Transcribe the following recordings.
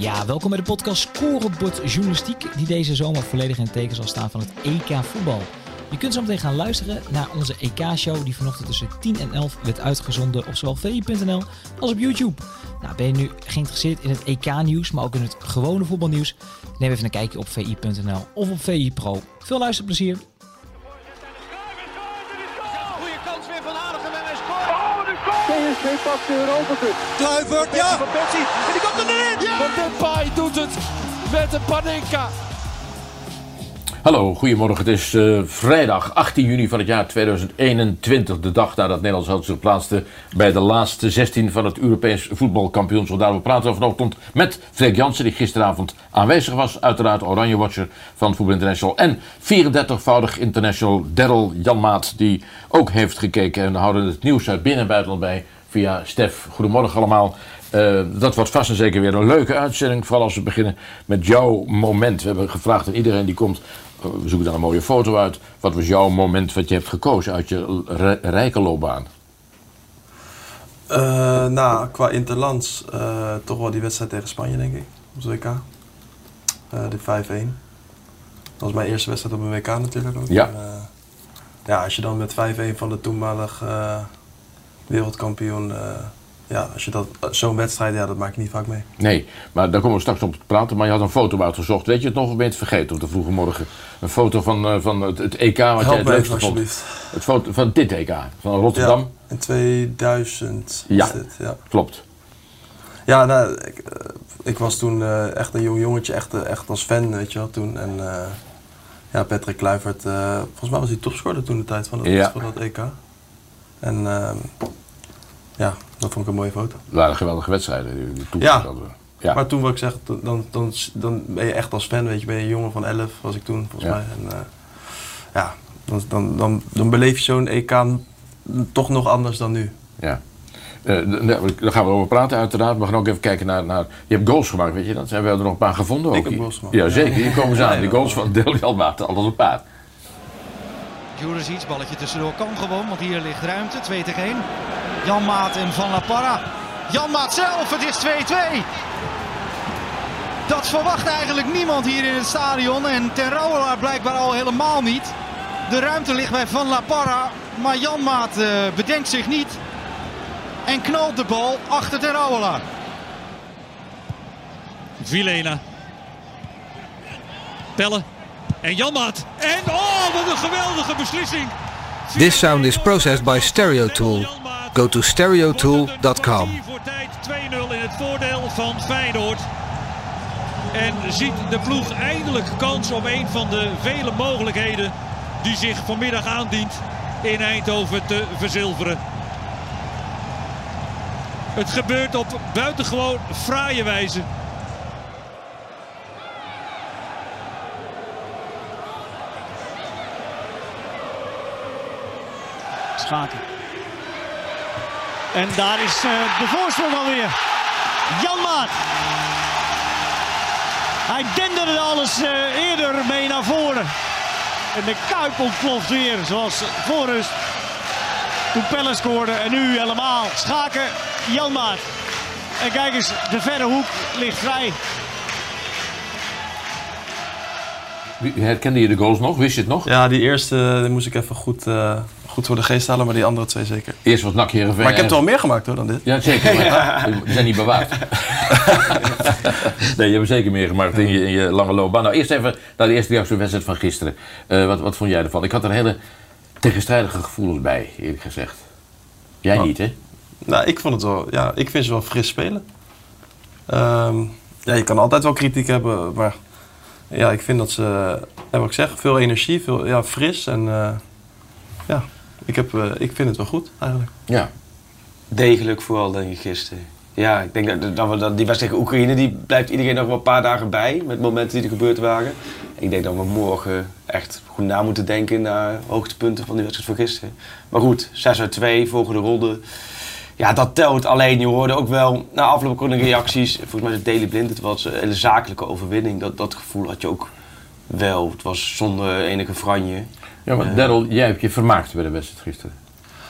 Ja, welkom bij de podcast Scorebord Journalistiek, die deze zomer volledig in het teken zal staan van het EK voetbal. Je kunt zo meteen gaan luisteren naar onze EK-show die vanochtend tussen 10 en 11 werd uitgezonden op zowel vi.nl als op YouTube. Nou, ben je nu geïnteresseerd in het EK-nieuws, maar ook in het gewone voetbalnieuws? Neem even een kijkje op vi.nl of op VI Pro. Veel luisterplezier! PSV pakt de Europa Cup. Kluivert, ja. Van. En die komt erin. Van Depay doet het met een Panenka. Hallo, goedemorgen. Het is eh, vrijdag 18 juni van het jaar 2021. De dag nadat Nederland zich zich plaatste bij de laatste 16 van het Europees voetbalkampioenschap. Daarover praten we vanochtend met Freek Jansen, die gisteravond aanwezig was. Uiteraard Oranje Watcher van Voetbal International. En 34-voudig international Daryl Janmaat, die ook heeft gekeken. En we houden het nieuws uit binnen- en buitenland bij via Stef. Goedemorgen allemaal. Eh, dat wordt vast en zeker weer een leuke uitzending. Vooral als we beginnen met jouw moment. We hebben gevraagd aan iedereen die komt. eh, we zoeken dan een mooie foto uit. Wat was jouw moment wat je hebt gekozen uit je rijke loopbaan? Eh, nou, qua interlands toch wel die wedstrijd tegen Spanje, denk ik. Op het WK. De 5-1. Dat was mijn eerste wedstrijd op een WK natuurlijk ook. Ja. En, ja, als je dan met 5-1 van de toenmalig wereldkampioen... eh, ja, als je dat, zo'n wedstrijd, ja, dat maak je niet vaak mee. Nee, maar daar komen we straks op te praten. Maar je had een foto uitgezocht. Weet je het nog of ben je het vergeten op de vroege morgen? Een foto van, eh, van het, het EK wat jij het leukste vond. Het foto van dit EK, van Rotterdam. Ja, in 2000 Ja. is dit, ja. Klopt. Ja, nou, ik, eh, ik was toen echt een jong jongetje, echt, echt als fan, weet je wel, toen. En ja, Patrick Kluivert, volgens mij was hij topscorer toen de tijd van dat, Ja. van dat EK. En ehm, ja, dat vond ik een mooie foto. Dat waren geweldige wedstrijden. Die, die toen Ja. hadden ja. Maar toen wat ik zeg, dan, dan, dan, ben je echt als fan, weet je, ben je een jongen van 11, was ik toen volgens Ja. mij. En eh, ja, dan, dan, dan, dan beleef je zo'n EK toch nog anders dan nu. Ja. Eh, daar gaan we over praten uiteraard. We gaan ook even kijken naar... naar je hebt goals gemaakt, weet je dat? Zijn we er nog een paar gevonden? Ik ook heb goals gemaakt. Ja, zeker. Hier komen ze aan. ja. goals van Del Jalmaat. Alles een paar. Juricic, balletje tussendoor kan gewoon, want hier ligt ruimte. 2 tegen 1. Jan Maat en Van La Parra. Jan Maat zelf, het is 2-2. Dat verwacht eigenlijk niemand hier in het stadion. En Ten Rouwelaar blijkbaar al helemaal niet. De ruimte ligt bij Van La Parra. Maar Jan Maat eh, bedenkt zich niet. En knalt de bal achter Ten Rouwelaar. Vilena. Pelle. En Janmaat. En oh, wat een geweldige beslissing. This sound is processed by Stereo Tool. Go to stereotool.com. Voor tijd 2-0 in het voordeel van Feyenoord. En ziet de ploeg eindelijk kans op een van de vele mogelijkheden die zich vanmiddag aandient in Eindhoven te verzilveren. Het gebeurt op buitengewoon fraaie wijze. Schaken. En daar is eh, de voorsprong alweer. Jan Maat. Hij denderde alles eh, eerder mee naar voren. En de Kuip ontploft weer, zoals voorrust. Toen Pelle scoorde en nu helemaal. Schaken, Jan Maat. En kijk eens, de verre hoek ligt vrij. Wie- Herkende je de goals nog? Wist je het nog? Ja, die eerste die moest ik even goed, eh, goed voor de geest halen, maar die andere twee zeker. Eerst was NAC Heerenveen. Maar ik heb en- er wel meer gemaakt hoor dan dit. Ja, zeker. Maar Die zijn niet bewaard. nee, je hebt er zeker meer gemaakt in je, in je lange loopbaan. Nou, eerst even naar de eerste wedstrijd van gisteren. Eh, wat, wat vond jij ervan? Ik had er hele tegenstrijdige gevoelens bij, eerlijk gezegd. Jij Oh. niet, hè? Nou, ik vond het wel, ja, ik vind ze wel fris spelen. Ehm, ja, je kan altijd wel kritiek hebben, maar ja, ik vind dat ze, ja, wat ik zeg, veel energie, veel, ja, fris en eh, ja, ik, heb, eh, ik vind het wel goed eigenlijk. Ja. Degelijk vooral, denk ik, gisteren. Ja, ik denk dat, dat, we, dat die wedstrijd tegen Oekraïne, die blijft iedereen nog wel een paar dagen bij. Met momenten die er gebeurd waren. Ik denk dat we morgen echt goed na moeten denken naar hoogtepunten van die wedstrijd van gisteren. Maar goed, 6 uit 2, volgende ronde. Ja, dat telt. Alleen, je hoorde ook wel, na afloop de reacties, volgens mij is het Daily Blind, het was een hele zakelijke overwinning. Dat, dat gevoel had je ook wel. Het was zonder enige franje. Ja, maar Eh. Daryl, jij hebt je vermaakt bij de wedstrijd gisteren.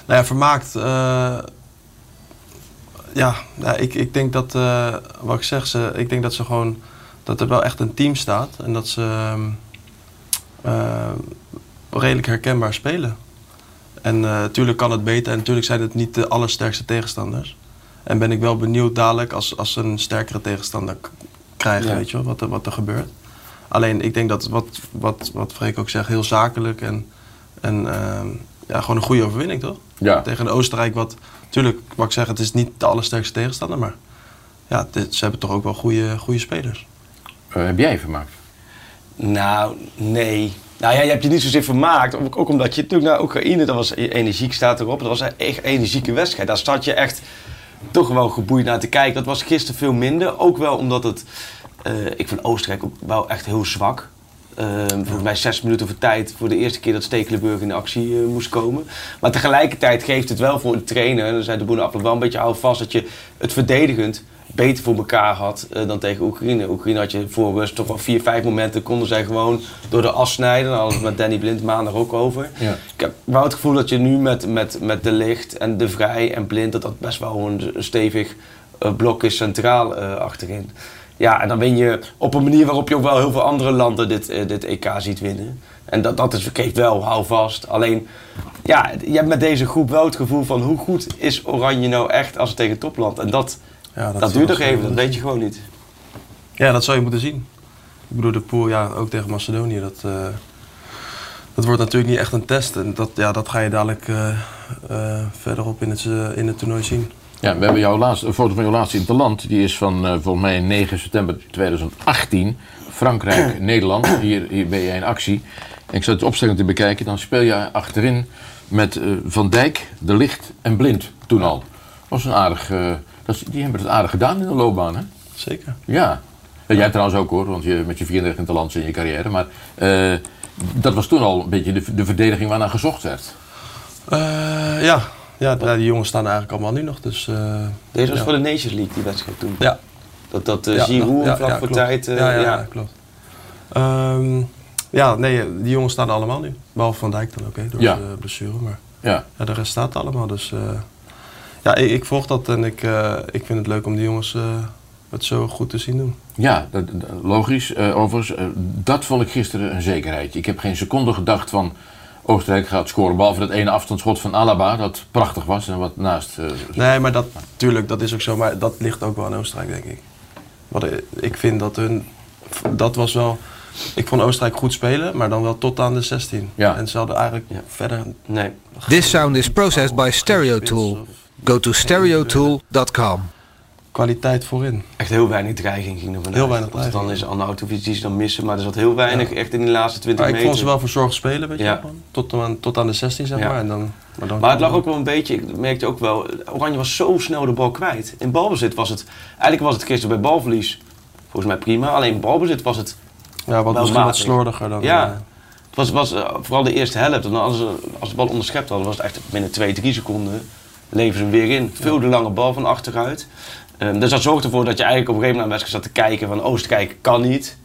Nou ja, vermaakt. eh, ja, ja ik, ik denk dat, eh, wat ik zeg, ze, ik denk dat ze gewoon, dat er wel echt een team staat en dat ze ehm, eh, redelijk herkenbaar spelen. En natuurlijk kan het beter en natuurlijk zijn het niet de allersterkste tegenstanders. En ben ik wel benieuwd dadelijk als, als ze een sterkere tegenstander krijgen, Ja. weet je wel, wat er, wat er gebeurt. Alleen ik denk dat wat, wat, wat Freek ook zegt, heel zakelijk en, en ehm, ja, gewoon een goede overwinning, toch? Ja. Tegen Oostenrijk, wat natuurlijk, wat ik zeg, het is niet de allersterkste tegenstander, maar ja, dit- ze hebben toch ook wel goede, goede spelers. Eh, heb jij vermaakt? Nou, nee. Nou ja, je hebt je niet zozeer vermaakt. Ook, ook omdat je natuurlijk naar Oekraïne, dat was energiek staat erop. Dat was een echt energieke wedstrijd. Daar zat je echt toch wel geboeid naar te kijken. Dat was gisteren veel minder. Ook wel omdat het, eh, ik vind Oostenrijk ook wel echt heel zwak. Eh, volgens mij zes minuten voor tijd voor de eerste keer dat Stekelenburg in de actie eh, moest komen. Maar tegelijkertijd geeft het wel voor de trainer, en dan zei de afloop wel een beetje hou vast, dat je het verdedigend beter voor elkaar had dan tegen Oekraïne. Oekraïne had je voor rust toch wel vier, vijf momenten konden zij gewoon door de as snijden. Daar hadden met Danny Blind maandag ook over. Ja. Ik heb wel het gevoel dat je nu met, met, met De Licht en De Vrij en Blind, dat dat best wel een stevig blok is centraal achterin. Ja, en dan win je op een manier waarop je ook wel heel veel andere landen dit, eh, dit EK ziet winnen. En dat, dat is, geeft wel, hou vast. Alleen, ja, je hebt met deze groep wel het gevoel van hoe goed is Oranje nou echt als het tegen topland. En dat, Ja, dat, duurt nog even, dat weet je gewoon niet. Ja, dat zou je moeten zien. Ik bedoel, de pool, ja, ook tegen Macedonië, dat, eh, dat wordt natuurlijk niet echt een test. En dat, ja, dat ga je dadelijk eh, eh, verderop in het, in het toernooi zien. Ja, we hebben jouw laatste, een foto van jouw laatste interland. Die is van eh, volgens mij 9 september 2018. Frankrijk, Nederland. Hier, hier ben je in actie. En ik zat het opstelling te bekijken. Dan speel je achterin met eh, Van Dijk, De Licht en Blind toen al. was een aardig... eh, dat, die hebben het aardig gedaan in de loopbaan, hè? Zeker. Ja. Jij trouwens ook hoor, want je, met je 34 interlands in je carrière. Maar dat was toen al een beetje de, de verdediging waarnaar gezocht werd. Ja. Ja, ja, die jongens staan eigenlijk allemaal nu nog. Dus, eh, Deze was ja. voor de Nations League, die wedstrijd toen. Ja. Dat, dat uh, Ja, Giroud ja, vlak ja, voor klopt. tijd... eh, ja, ja, ja. ja, klopt. Ehm, ja, nee, die jongens staan allemaal nu. Behalve Van Dijk dan ook, hè, door Ja. de blessure. Maar Ja. ja, de rest staat allemaal. Dus eh, ja, ik, ik volg dat en ik, eh, ik vind het leuk om die jongens eh, het zo goed te zien doen. Ja, dat, logisch. Eh, overigens, eh, dat vond ik gisteren een zekerheid. Ik heb geen seconde gedacht van Oostenrijk gaat scoren. Behalve dat ene afstandsschot van Alaba, dat prachtig was en wat naast. eh, Nee, maar dat, tuurlijk, dat is ook zo. Maar dat ligt ook wel aan Oostenrijk, denk ik. Wat ik- ik vind dat hun, dat was wel, ik vond Oostenrijk goed spelen, maar dan wel tot aan de 16. Ja. En ze hadden eigenlijk Ja. verder... Nee. This sound is processed by Stereotool. Go to stereotool.com. Kwaliteit voorin. Echt heel weinig dreiging ging er vanuit. Heel weinig het dan dreiging. is Arnautovic die ze dan missen, maar er zat heel weinig echt in de laatste 20 Maar ik vond ze wel verzorgd spelen, weet je Ja. wel. Tot aan, tot aan de 16, zeg Ja. maar. En dan, maar, dan Maar het lag ook wel een beetje, ik merkte ook wel, Oranje was zo snel de bal kwijt. In balbezit was het, eigenlijk was het gisteren bij balverlies volgens mij prima. Alleen in balbezit was het, Ja, wat misschien wat slordiger dan... ja, eh, het was, was eh, vooral de eerste helft. En als, ze, als de bal onderschept hadden, was het echt binnen 2, 3 seconden leven ze hem weer in. Veel de lange bal van achteruit. Ehm, dus dat zorgt ervoor dat je eigenlijk op een gegeven moment naar de wedstrijd zat te kijken van Oostenrijk kan niet.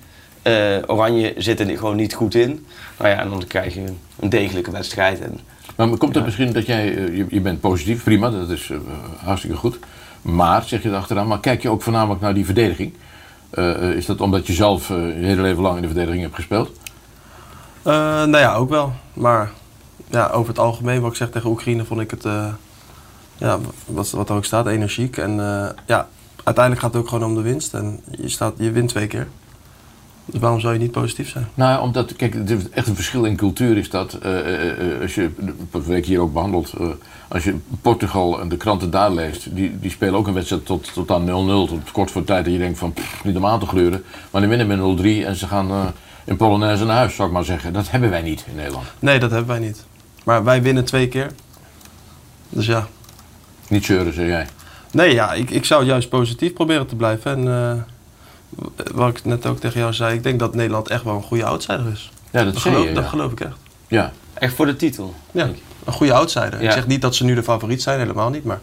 Eh, Oranje zit er gewoon niet goed in. Nou ja, en dan krijg je een degelijke wedstrijd. En Maar komt het misschien dat jij, eh, je, je bent positief, prima, dat is eh, hartstikke goed. Maar, zeg je erachteraan, maar kijk je ook voornamelijk naar die verdediging? Is dat omdat je zelf eh, je hele leven lang in de verdediging hebt gespeeld? Eh, nou ja, ook wel. Maar ja, over het algemeen, wat ik zeg tegen Oekraïne, vond ik het, eh, ja, wat, wat er ook staat, energiek. En eh, ja, uiteindelijk gaat het ook gewoon om de winst. En je, staat, je wint twee keer. Dus waarom zou je niet positief zijn? Nou, omdat, kijk, het is echt een verschil in cultuur is dat. eh, eh, als je, wat week hier ook behandeld, eh, als je Portugal en de kranten daar leest, die, die spelen ook een wedstrijd tot, tot aan 0-0, tot kort voor tijd dat je denkt van, pff, niet om aan te gleuren. Maar die winnen met 0-3 en ze gaan in Polonaise naar huis, zou ik maar zeggen. Dat hebben wij niet in Nederland. Nee, dat hebben wij niet. Maar wij winnen twee keer. Dus ja. Niet zeuren, zeg jij. Nee, ja, ik, ik zou juist positief proberen te blijven. En eh, wat ik net ook tegen jou zei, ik denk dat Nederland echt wel een goede outsider is. Ja, dat geloof, je, dat ja. geloof ik echt. Ja, echt voor de titel. Ja, een goede outsider. Ja. Ik zeg niet dat ze nu de favoriet zijn, helemaal niet. Maar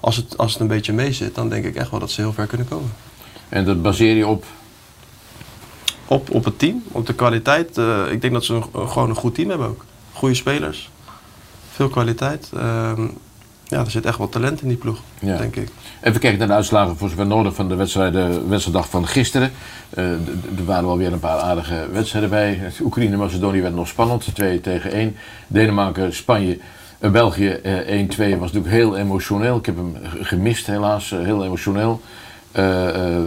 als het, als het een beetje mee zit, dan denk ik echt wel dat ze heel ver kunnen komen. en dat baseer je op. Op, op het team, op de kwaliteit. Eh, ik denk dat ze een, gewoon een goed team hebben ook. Goede spelers. Veel kwaliteit. Ehm, ja, er zit echt wat talent in die ploeg, Ja. denk ik. Even kijken naar de uitslagen voor zover nodig van de wedstrijden, wedstrijddag van gisteren. Eh, er waren wel weer een paar aardige wedstrijden bij. Oekraïne-Macedonië werd nog spannend, 2 tegen 1. Denemarken-Spanje, eh, België eh, 1-2 was natuurlijk heel emotioneel. Ik heb hem gemist helaas, eh, heel emotioneel.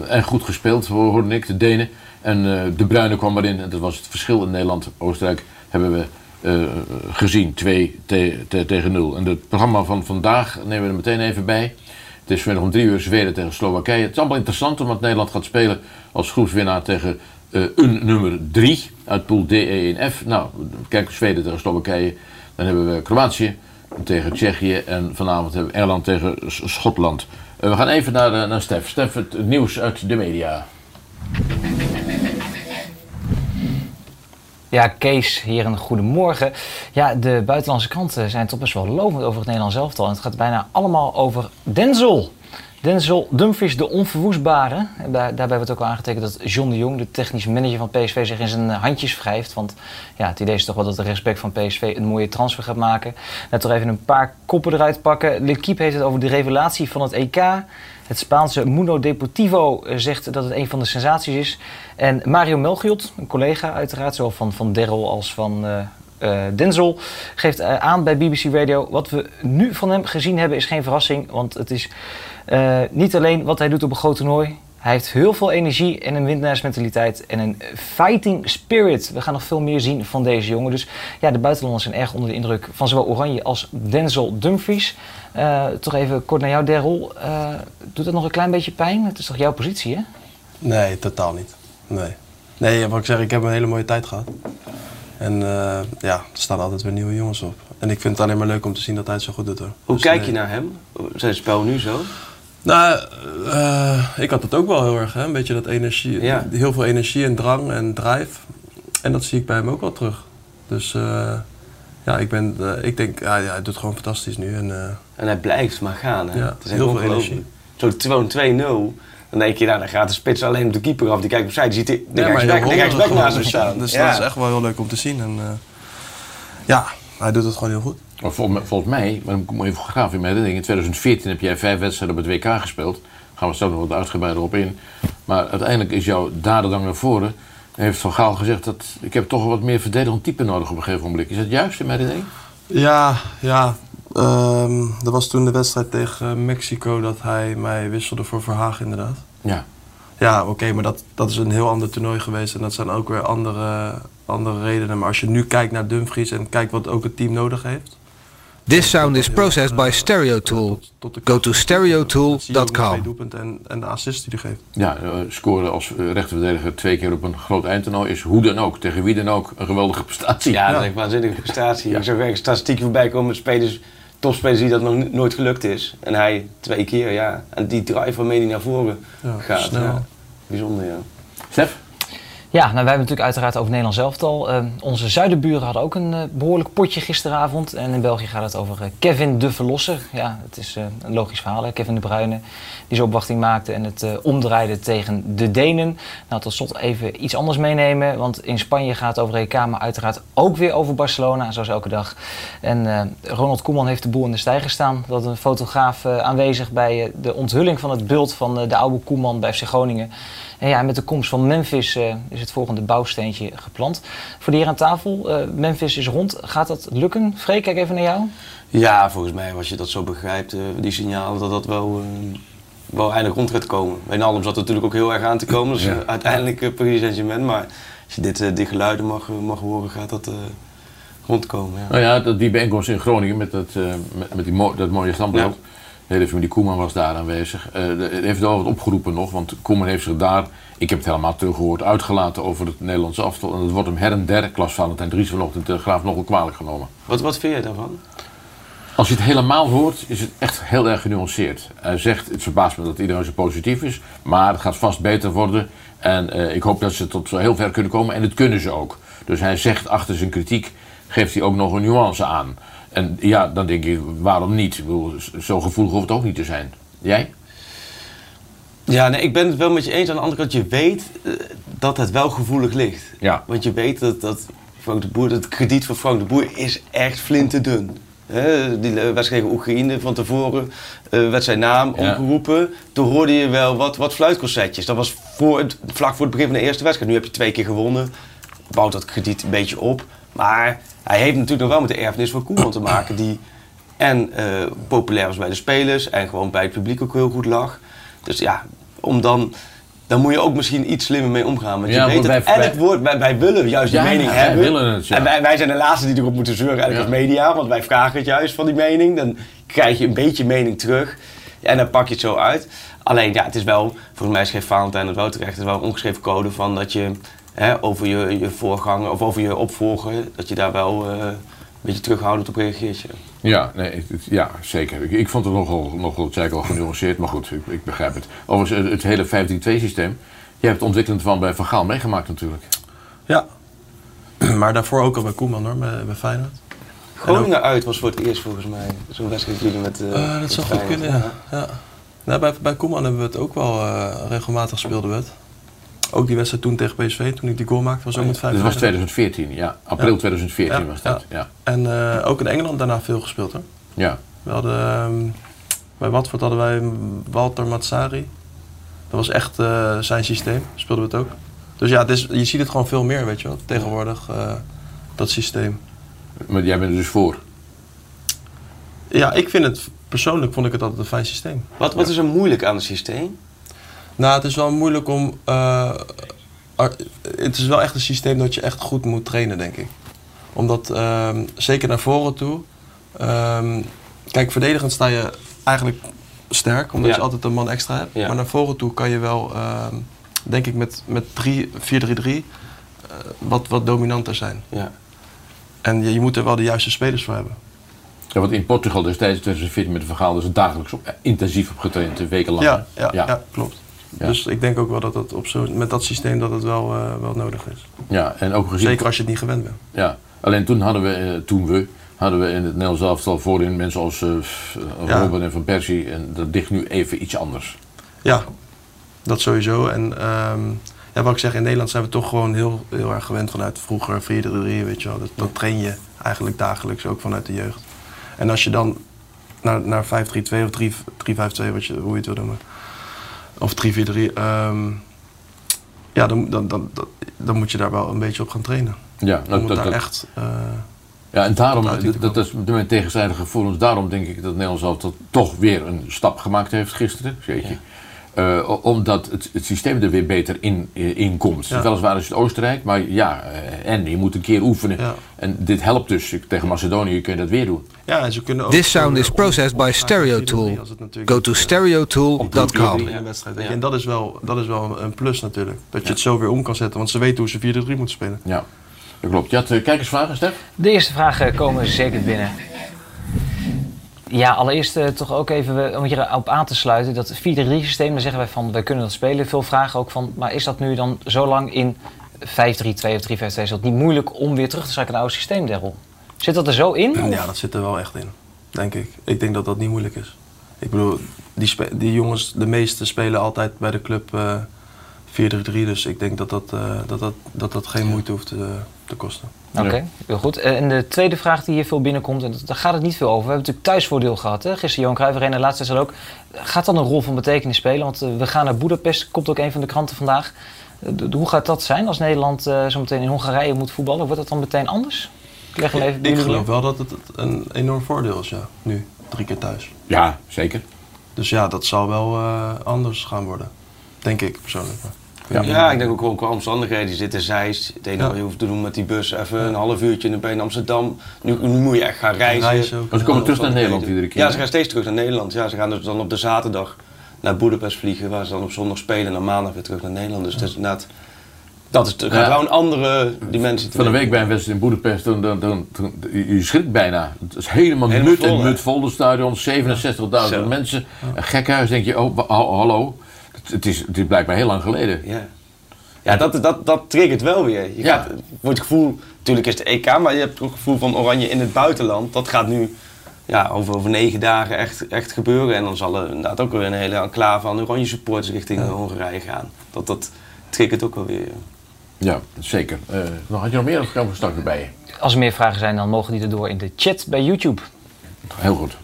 En goed gespeeld, ho- hoorde ik, de Denen. En De Bruyne kwam erin en dat was het verschil in Nederland-Oostenrijk hebben we eh, gezien, 2 te- te- tegen 0. En het programma van vandaag nemen we er meteen even bij. Het is vanmiddag om drie uur Zweden tegen Slowakije. Het is allemaal interessant omdat Nederland gaat spelen als groepswinnaar tegen eh, een nummer 3 uit pool D, E en F. Nou, kijk, Zweden tegen Slowakije. Dan hebben we Kroatië tegen Tsjechië en vanavond hebben we Engeland tegen Schotland. Eh, we gaan even naar, naar Stef. Stef, het nieuws uit de media. Ja, Kees, hier een goedemorgen. Ja, de buitenlandse kranten zijn toch best wel lovend over het Nederlands elftal. En het gaat bijna allemaal over Denzel. Denzel Dumfries, de onverwoestbare. Daarbij wordt ook al aangetekend dat John de Jong, de technisch manager van PSV, zich in zijn handjes wrijft. Want ja, het idee is toch wel dat de rechtsback van PSV een mooie transfer gaat maken. Net toch even een paar koppen eruit pakken. L'Equipe heeft het over de revelatie van het EK. Het Spaanse Mundo Deportivo eh, zegt dat het een van de sensaties is. En Mario Melchiot, een collega uiteraard, zowel van, van Daryl als van eh, eh, Denzel, geeft eh, aan bij BBC Radio... wat we nu van hem gezien hebben is geen verrassing. Want het is eh, niet alleen wat hij doet op een groot toernooi... Hij heeft heel veel energie en een winnaarsmentaliteit en een fighting spirit. We gaan nog veel meer zien van deze jongen. Dus ja, de buitenlanders zijn erg onder de indruk van zowel Oranje als Denzel Dumfries. Eh, toch even kort naar jou, Daryl. Eh, doet dat nog een klein beetje pijn? Het is toch jouw positie, hè? Nee, totaal niet. Nee. Nee, wat ik zeg, ik heb een hele mooie tijd gehad. En eh, ja, er staan altijd weer nieuwe jongens op. En ik vind het alleen maar leuk om te zien dat hij het zo goed doet hoor. Hoe Dus, kijk nee. je naar hem? Zijn spel nu zo? Nou, eh, ik had het ook wel heel erg, hè? een beetje dat energie, Ja. heel veel energie en drang en drive. En dat zie ik bij hem ook wel terug. Dus eh, ja, ik, ben, eh, ik denk, ja, ja, hij doet gewoon fantastisch nu. En, eh, En hij blijft maar gaan. Hè? Ja, het is heel veel ongelooflijk. Zo'n 2-0. Dan denk je, nou, dan gaat de spits alleen op de keeper af. Die kijkt opzij, die ziet de, ja, rechtsback, naast hem staan. Dus Ja. dat is echt wel heel leuk om te zien. En, eh, ja, hij doet het gewoon heel goed. Maar volgens, mij- volgens mij, maar ik moet even graven in mijn herinnering, in 2014 heb jij vijf wedstrijden op het WK gespeeld. Daar gaan we straks nog wat uitgebreider op in. Maar uiteindelijk is jouw dadengang naar voren. Heeft Van Gaal gezegd dat ik heb toch wat meer verdedigend type nodig op een gegeven moment. Is dat juist in mijn herinnering? Ja, ja. ehm er was toen de wedstrijd tegen Mexico dat hij mij wisselde voor Verhagen inderdaad. Ja. Ja, oké, maar dat, dat is een heel ander toernooi geweest en dat zijn ook weer andere, andere redenen. Maar als je nu kijkt naar Dumfries en kijkt wat ook het team nodig heeft. This sound is processed by Stereotool. tot de Go to stereotool.com. en, en de assist die hij geeft. Ja, eh, scoren als eh, rechterverdediger twee keer op een groot eindtoernooi is hoe dan ook, tegen wie dan ook, een geweldige prestatie. Ja, dat is een waanzinnige prestatie. Ik zag statistieken voorbij komen met spelers, topspelers die dat nog nooit gelukt is. En hij twee keer, ja. En die drive waarmee hij naar voren Ja, gaat. snel. Ja. Bijzonder, ja. Stef? Ja, nou, wij hebben natuurlijk uiteraard over Nederlands elftal. Eh, onze zuidenburen hadden ook een eh, behoorlijk potje gisteravond. En in België gaat het over eh, Kevin de Verlosser. Ja, het is eh, een logisch verhaal. Kevin de Bruyne, die zijn opwachting maakte en het omdraaide tegen de Denen. Nou, tot slot even iets anders meenemen. Want in Spanje gaat het over EK, maar uiteraard ook weer over Barcelona, zoals elke dag. En Ronald Koeman heeft de boel in de stijger staan. Dat een fotograaf aanwezig bij de onthulling van het beeld van de oude Koeman bij FC Groningen. En ja, met de komst van Memphis eh, is het volgende bouwsteentje geplant. Voor de heer aan tafel, eh, Memphis is rond. Gaat dat lukken? Freek, kijk even naar jou. Ja, volgens mij, als je dat zo begrijpt, eh, die signalen, dat dat wel, wel eindelijk rond gaat komen. Wijnaldum zat er natuurlijk ook heel erg aan te komen. Dus Ja. eh, uiteindelijk uh, Paris Saint-Germain. Maar als je dit, eh, die geluiden mag, mag horen, gaat dat eh, rondkomen. Ja. Nou ja, dat, die bijeenkomst in Groningen met, dat, eh, met, met die mo- dat mooie standbeeld. De hele familie Koeman was daar aanwezig. Eh er heeft wel wat opgeroepen nog, want Koeman heeft zich daar, ik heb het helemaal teruggehoord, uitgelaten over het Nederlandse aftal. En dat wordt hem her en der, Klas Valentijn Dries vanochtend de Graaf nog wel kwalijk genomen. Wat, wat vind je daarvan? Als je het helemaal hoort, is het echt heel erg genuanceerd. Hij zegt, het verbaast me dat iedereen zo positief is, maar het gaat vast beter worden. En eh, ik hoop dat ze tot heel ver kunnen komen en dat kunnen ze ook. Dus hij zegt achter zijn kritiek, geeft hij ook nog een nuance aan. En ja, dan denk ik, waarom niet? Ik bedoel, zo gevoelig hoeft het ook niet te zijn. Jij? Ja, nee, ik ben het wel met je eens. Aan de andere kant, je weet eh, dat het wel gevoelig ligt. Ja. Want je weet dat, dat Frank de Boer, het krediet van Frank de Boer is echt flinterdun. hè, die wedstrijd tegen Oekraïne van tevoren, eh, werd zijn naam Ja. omgeroepen. Toen hoorde je wel wat, wat fluitconcertjes. Dat was voor het, vlak voor het begin van de eerste wedstrijd. Nu heb je twee keer gewonnen. Bouwt dat krediet een beetje op. Maar hij heeft natuurlijk nog wel met de erfenis van Koeman te maken. Die en eh, populair was bij de spelers en gewoon bij het publiek ook heel goed lag. Dus ja, om dan... Dan moet je ook misschien iets slimmer mee omgaan. Want Ja, je weet maar het, wij- en wij- het woord, wij, wij willen juist die Ja, mening wij hebben. willen het. En wij, wij zijn de laatste die erop moeten zeuren eigenlijk als media. Want wij vragen het juist van die mening. Dan krijg je een beetje mening terug. En dan pak je het zo uit. Alleen ja, het is wel, volgens mij schreef Valentijn het wel terecht. Het is wel een ongeschreven code van dat je hè, over je, je voorganger of over je opvolger. Dat je daar wel eh, een beetje terughoudend op reageert. ja. Ja, nee, het- het- ja zeker. Ik, ik vond het nogal, nogal, het zei ik al, genuanceerd, maar goed, ik, ik begrijp het. Overigens, het, het hele 5-3-2 systeem, je hebt het ontwikkeling van bij Van Gaal meegemaakt natuurlijk. Ja. maar daarvoor ook al bij Koeman hoor, bij, bij Feyenoord. Groningen uit was voor het eerst volgens mij. Zo'n wedstrijd jullie met. eh, Eh, dat met zou goed kunnen, ja. ja. Nou, bij, bij Koeman hebben we het ook wel eh, regelmatig speelden we het. Ook die wedstrijd toen tegen PSV, toen ik die goal maakte, was ook met vijf. Dit was 2014, ja. April 2014 was dat, ja. En eh, ook in Engeland daarna veel gespeeld hoor. Ja, We hadden, ehm, bij Watford hadden wij Walter Matsari. Dat was echt eh, zijn systeem, speelden we het ook. Dus ja, het is, je ziet het gewoon veel meer, weet je wel, tegenwoordig, eh, dat systeem. maar jij bent er dus voor. Ja, ik vind het, persoonlijk vond ik het altijd een fijn systeem. Wat, wat is er moeilijk aan het systeem? Nou, het is wel moeilijk om. eh, ar- het is wel echt een systeem dat je echt goed moet trainen, denk ik. Omdat, ehm, zeker naar voren toe. ehm, kijk, verdedigend sta je eigenlijk sterk, omdat Ja. je altijd een man extra hebt. Ja. Maar naar voren toe kan je wel, ehm, denk ik, met, met drie- 4-3-3 eh, wat, wat dominanter zijn. Ja. En je, je moet er wel de juiste spelers voor hebben. Ja, want in Portugal destijds 2014 met de is het dagelijks op, intensief op getraind, wekenlang. Ja, ja, ja. ja. klopt. Ja. Dus ik denk ook wel dat het op zo, met dat systeem dat het wel, eh, wel nodig is. Ja, en ook gezien... Zeker als je het niet gewend bent. Ja, alleen toen hadden we, eh, toen we, hadden we in het Nederlands elftal voorin mensen als Ja. Robben en Van Persie. En dat ligt nu even iets anders. Ja, dat sowieso. En ehm, ja, wat ik zeg, in Nederland zijn we toch gewoon heel, heel erg gewend vanuit vroeger 4-3-3, weet je wel. Dat, dat train je eigenlijk dagelijks ook vanuit de jeugd. En als je dan naar, naar 5-3-2 of 3 3-5-2, wat je, hoe je het wil noemen, of 3-4-3, ehm, ja, dan, dan, dan, dan, moet je daar wel een beetje op gaan trainen. Ja, Om nou, dat, daar dat- echt... eh, ja en daarom, dat, dat is met mijn tegenstrijdige gevoelens, daarom denk ik dat het Nederlands elftal toch weer een stap gemaakt heeft gisteren. Zeker. Eh, o- omdat het, het systeem er weer beter in, eh, in komt. Ja. Weliswaar is het Oostenrijk, maar ja, eh, en je moet een keer oefenen. Ja. En dit helpt dus. Tegen Macedonië kun je dat weer doen. ja, en ze kunnen ook... This sound eh, is processed by om- Stereo 4-3-3 Tool. als het natuurlijk Go to eh, stereotool.com. je. En dat is wel, dat is wel een plus natuurlijk. Dat je het zo weer om kan zetten. Want ze weten hoe ze 4-3 moeten spelen. Ja, dat klopt. Je had uh, kijkersvragen, Stef? De eerste vragen komen zeker binnen. Ja, allereerst eh, toch ook even om hierop aan te sluiten. Dat 4-3 systeem, daar zeggen wij van, wij kunnen dat spelen. Veel vragen ook van, maar is dat nu dan zo lang in 5-3-2 of 3-5-2? Is dat niet moeilijk om weer terug te schakelen naar het oude systeem, Daryl? Zit dat er zo in? Ja, dat zit er wel echt in. Denk ik. Ik denk dat dat niet moeilijk is. Ik bedoel, die, die jongens, de meeste spelen altijd bij de club eh 4-3-3. Dus ik denk dat dat, dat, dat, dat, dat geen moeite hoeft te, te kosten. Oké, heel goed. Eh, En de tweede vraag die hier veel binnenkomt, en dat- daar gaat het niet veel over. We hebben natuurlijk thuisvoordeel gehad. Hè? Gisteren Johan Cruijff Arena, laatst is dat ook. Gaat dat een rol van betekenis spelen? Want eh, we gaan naar Boedapest, komt ook een van de kranten vandaag. Eh, hoe gaat dat zijn als Nederland eh, zo meteen in Hongarije moet voetballen? Wordt dat dan meteen anders? Ik leg hem even bij Ik jullie geloof wel dat het een enorm voordeel is, ja. Nu, drie keer thuis. Ja, zeker. Dus ja, dat zal wel eh, anders gaan worden. Denk ik persoonlijk. Niet. Ja, ik denk ook gewoon qua omstandigheden. Je zit in Zeist. Het enige Ja. wat je hoeft te doen met die bus, even een half uurtje en dan ben je in Amsterdam. Nu, nu moet je echt gaan reizen. Reizen ook. Maar ze komen terug naar Nederland iedere keer. Ja, ze gaan steeds terug naar Nederland. Ja, ze gaan dus dan op de zaterdag naar Boedapest vliegen, waar ze dan op zondag spelen en dan maandag weer terug naar Nederland. Dus het is inderdaad, dat is Ja. wel een andere dimensie. te Van de week bij een wedstrijd in Boedapest, dan, dan, dan, dan- je schrikt bijna. Het is helemaal, Helemaal nut vol, en hè? nut vol, het stadion. 67.000 Zo. mensen. Een gekhuis, denk je, oh, ha- hallo. Het, is, het is blijkbaar heel lang geleden. Ja, ja dat, dat, dat triggert wel weer. Je Ja. gaat, voor het gevoel, natuurlijk is het EK, maar je hebt ook het gevoel van Oranje in het buitenland. Dat gaat nu ja, over, over negen dagen echt, echt gebeuren. En dan zal er inderdaad ook weer een hele enclave aan Oranje supporters richting Hongarije gaan. Dat, dat triggert ook wel weer. Ja, zeker. Eh, nog had je nog meer of gaan we straks weer bij je? Als er meer vragen zijn, dan mogen die erdoor in de chat bij YouTube. Heel goed.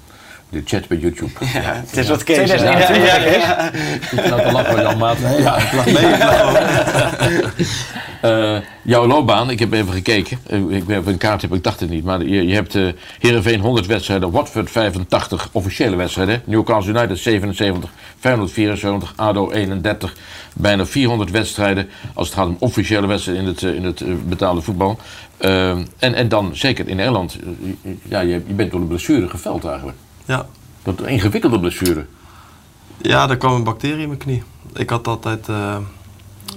De chat bij YouTube. Ja, het is wat Kees zei. 2021 Ja, ja, ja. Ik nou te lachen, Jan Maat. Ja. Ik lag mee, ik. Eh, jouw loopbaan, ik heb even gekeken. Eh, ik heb een kaart, heb, ik dacht het niet. Maar je, je hebt eh Heerenveen 100 wedstrijden, Watford 85 officiële wedstrijden. Newcastle United 77, Feyenoord 74, ADO 31. Bijna 400 wedstrijden als het gaat om officiële wedstrijden in het, in het betaalde voetbal. En, en dan zeker in Nederland, ja, je, je bent door een blessure geveld eigenlijk. Ja. Dat een ingewikkelde blessure. ja, er kwam een bacterie in mijn knie. Ik had altijd, eh,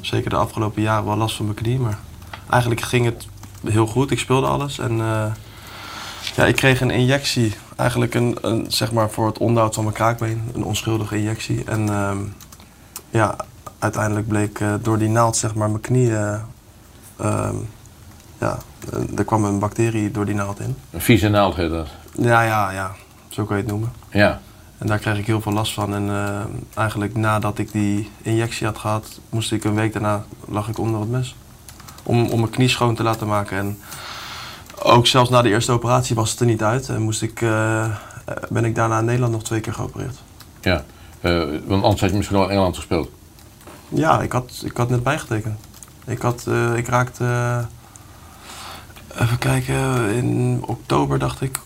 zeker de afgelopen jaren, wel last van mijn knie. Maar eigenlijk ging het heel goed. Ik speelde alles. En eh, ja, ik kreeg een injectie. Eigenlijk een, een, zeg maar voor het onderhoud van mijn kraakbeen. Een onschuldige injectie. En ehm, ja, uiteindelijk bleek eh, door die naald zeg maar mijn knie... eh, ehm, ja, er kwam een bacterie door die naald in. Een vieze naald heet dat. Ja, ja, ja. Zo kan je het noemen. Ja. En daar kreeg ik heel veel last van. En eh, eigenlijk nadat ik die injectie had gehad, moest ik een week daarna lag ik onder het mes. Om, om mijn knie schoon te laten maken. En ook zelfs na de eerste operatie was het er niet uit. En moest ik, eh, eh, ben ik daarna in Nederland nog twee keer geopereerd. ja. Want anders had je misschien wel in Engeland gespeeld. Ja, ik had, ik had net bijgetekend. Ik, had, ik raakte, even kijken, in oktober dacht ik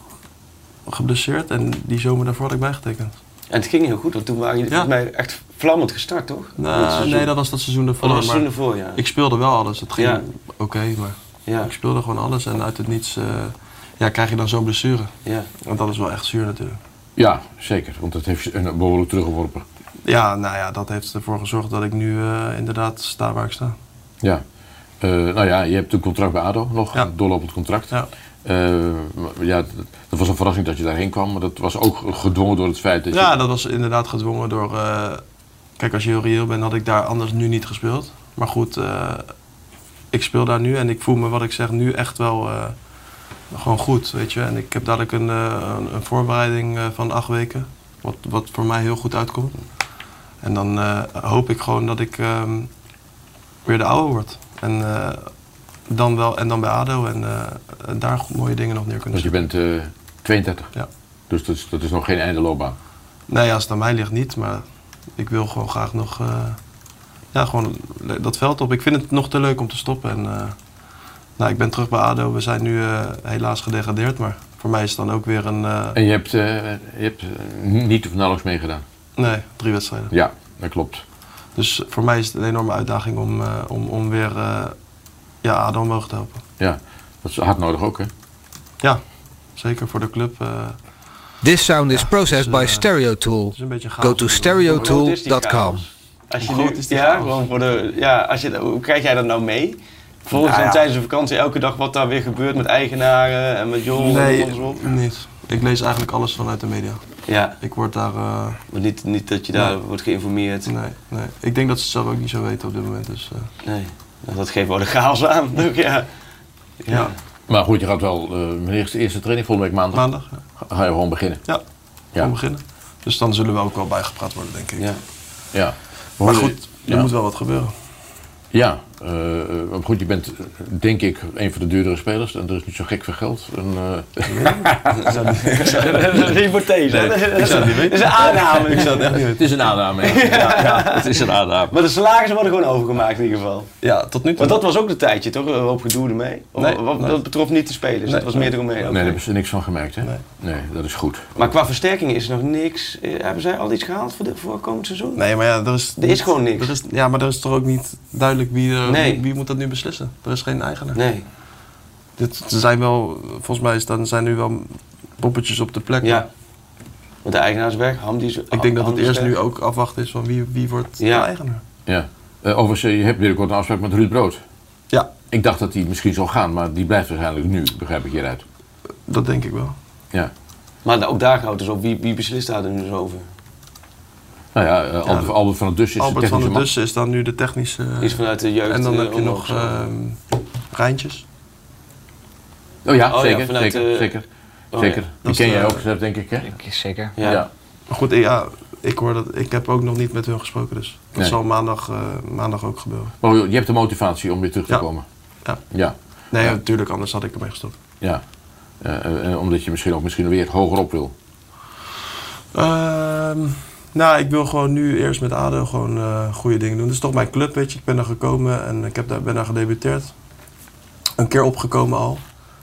geblesseerd. En die zomer daarvoor had ik bijgetekend. En het ging heel goed, want toen waren jullie Ja. volgens mij echt vlammend gestart, toch? Nou, nee, dat was dat seizoen ervoor. Oh, dat seizoen ervoor, ja. Ik speelde wel alles. Het ging Ja. oké, maar Ja, ik speelde gewoon alles. En uit het niets eh, ja, krijg je dan zo'n blessure. ja. Want dat is wel echt zuur natuurlijk. Ja, zeker. Want dat heeft je een behoorlijk teruggeworpen. Ja, nou ja, dat heeft ervoor gezorgd dat ik nu eh, inderdaad sta waar ik sta. Ja. Eh, nou ja, je hebt een contract bij ADO nog, Ja. een doorlopend contract. Ja. Eh, ja, dat, was een verrassing dat je daarheen kwam, maar dat was ook gedwongen door het feit dat je... Ja, dat was inderdaad gedwongen door... eh, kijk, als je heel reëel bent, had ik daar anders nu niet gespeeld. Maar goed, eh, ik speel daar nu en ik voel me, wat ik zeg, nu echt wel gewoon goed, weet je. En ik heb dadelijk een, een, een voorbereiding van acht weken, wat, wat voor mij heel goed uitkomt. En dan hoop ik gewoon dat ik ehm, weer de oude word. En, dan wel, en dan bij ADO en eh, daar mooie dingen nog neer kunnen Want je zetten. bent eh 32. Ja. Dus dat is, dat is nog geen einde loopbaan. Nee, als het aan mij ligt niet, maar ik wil gewoon graag nog eh, ja, gewoon dat veld op. Ik vind het nog te leuk om te stoppen. En, eh, nou, ik ben terug bij ADO. We zijn nu eh, helaas gedegradeerd, maar voor mij is het dan ook weer een... eh, En je hebt, eh, je hebt eh, niet of nauwelijks meegedaan. nee, drie wedstrijden. Ja, dat klopt. Dus voor mij is het een enorme uitdaging om, eh, om, om weer eh, ja, ADO omhoog te helpen. Ja, dat is hard nodig ook, hè? Ja, zeker voor de club. eh, This sound is processed dus, by eh, Stereo Tool. het is een beetje chaos. Go to stereotool.com. Als je nu, ja, chaos? gewoon voor de, ja, als je, hoe krijg jij dat nou mee? Volgens Nou dan ja. tijdens de vakantie elke dag wat daar weer gebeurt met eigenaren en met Jol en Nee, andersom? niet. Ik lees eigenlijk alles vanuit de media. Ja, Ik word daar... eh, maar niet, niet dat je daar Nee. wordt geïnformeerd. nee, nee. Ik denk dat ze het zelf ook niet zo weten op dit moment. Dus, eh, Nee, dat geeft wel de chaos aan. ook, ja. ja. Maar goed, je gaat wel, eh wanneer is de eerste training? Volgende week maandag? Maandag. Ja. Ga je gewoon beginnen? Ja, Ja. gewoon beginnen. Dus dan zullen we ook wel bijgepraat worden, denk ik. Ja. Ja. Maar goed, er moet wel wat gebeuren. Ja, eh, eh, maar goed, je bent eh, denk ik een van de duurdere spelers en er is niet zo gek veel geld. En, eh, Dat is een hypothese. hè? ik zou het niet weten. Dat is een aanname. Ik zou het echt niet het is een aanname. ja, ja, het is een aanname. Maar de salarissen worden gewoon overgemaakt in ieder geval. Ja, tot nu toe. Want dat was ook de tijdje, toch? Een hoop gedoe ermee. Of- Nee, wat- nee. Dat betrof niet de spelers, Nee, dat was nee. meer eromheen. Nee, daar hebben ze niks van gemerkt, hè? Nee. Nee, dat is goed. Maar qua versterking is er nog niks. Eh, Hebben zij al iets gehaald voor, de, voor komend seizoen? Nee, maar ja, er is... Er is gewoon niks. Er is, ja, maar er is toch ook niet duidelijk wie, er, Nee. wie, wie moet dat nu beslissen. Er is geen eigenaar. Nee. Dit, er zijn wel, volgens mij is, dan zijn nu wel poppetjes op de plek. Ja. Want de eigenaar is weg. Hamdi is Ik denk dat het eerst weg. nu ook afwachten is van wie, wie wordt Ja. de eigenaar. Ja. Eh, overigens, je hebt binnenkort een afspraak met Ruud Brood. Ja, Ik dacht dat hij misschien zou gaan, maar die blijft waarschijnlijk nu, begrijp ik hieruit. dat denk ik wel. Ja. Maar ook daar houdt dus op. Wie, wie beslist daar nu dus over? Nou ja, eh, Albert, Albert van het Dus is de Albert van technische der. Dussen is dan nu de technische... Is vanuit de jeugd. en dan eh, heb je nog ehm Rijntjes. Oh ja, Oh ja, zeker, vanuit, zeker, zeker. oh zeker. ja. Die ken de- jij ook zelf, denk ik, hè? Zeker. Ja. Maar goed, ja, ik, hoor dat, ik heb ook nog niet met hun gesproken, dus dat Nee. zal maandag, eh, maandag ook gebeuren. Maar je hebt de motivatie om weer terug te Ja. komen. Ja. Ja. Nee, Ja. natuurlijk, anders had ik ermee gestopt. Ja. Eh, eh, omdat je misschien ook misschien weer hoger op wil. Ehm, nou, ik wil gewoon nu eerst met ADO gewoon eh, goede dingen doen. Het is toch mijn club, weet je. Ik ben daar gekomen en ik heb daar, ben daar gedebuteerd. Een keer opgekomen al.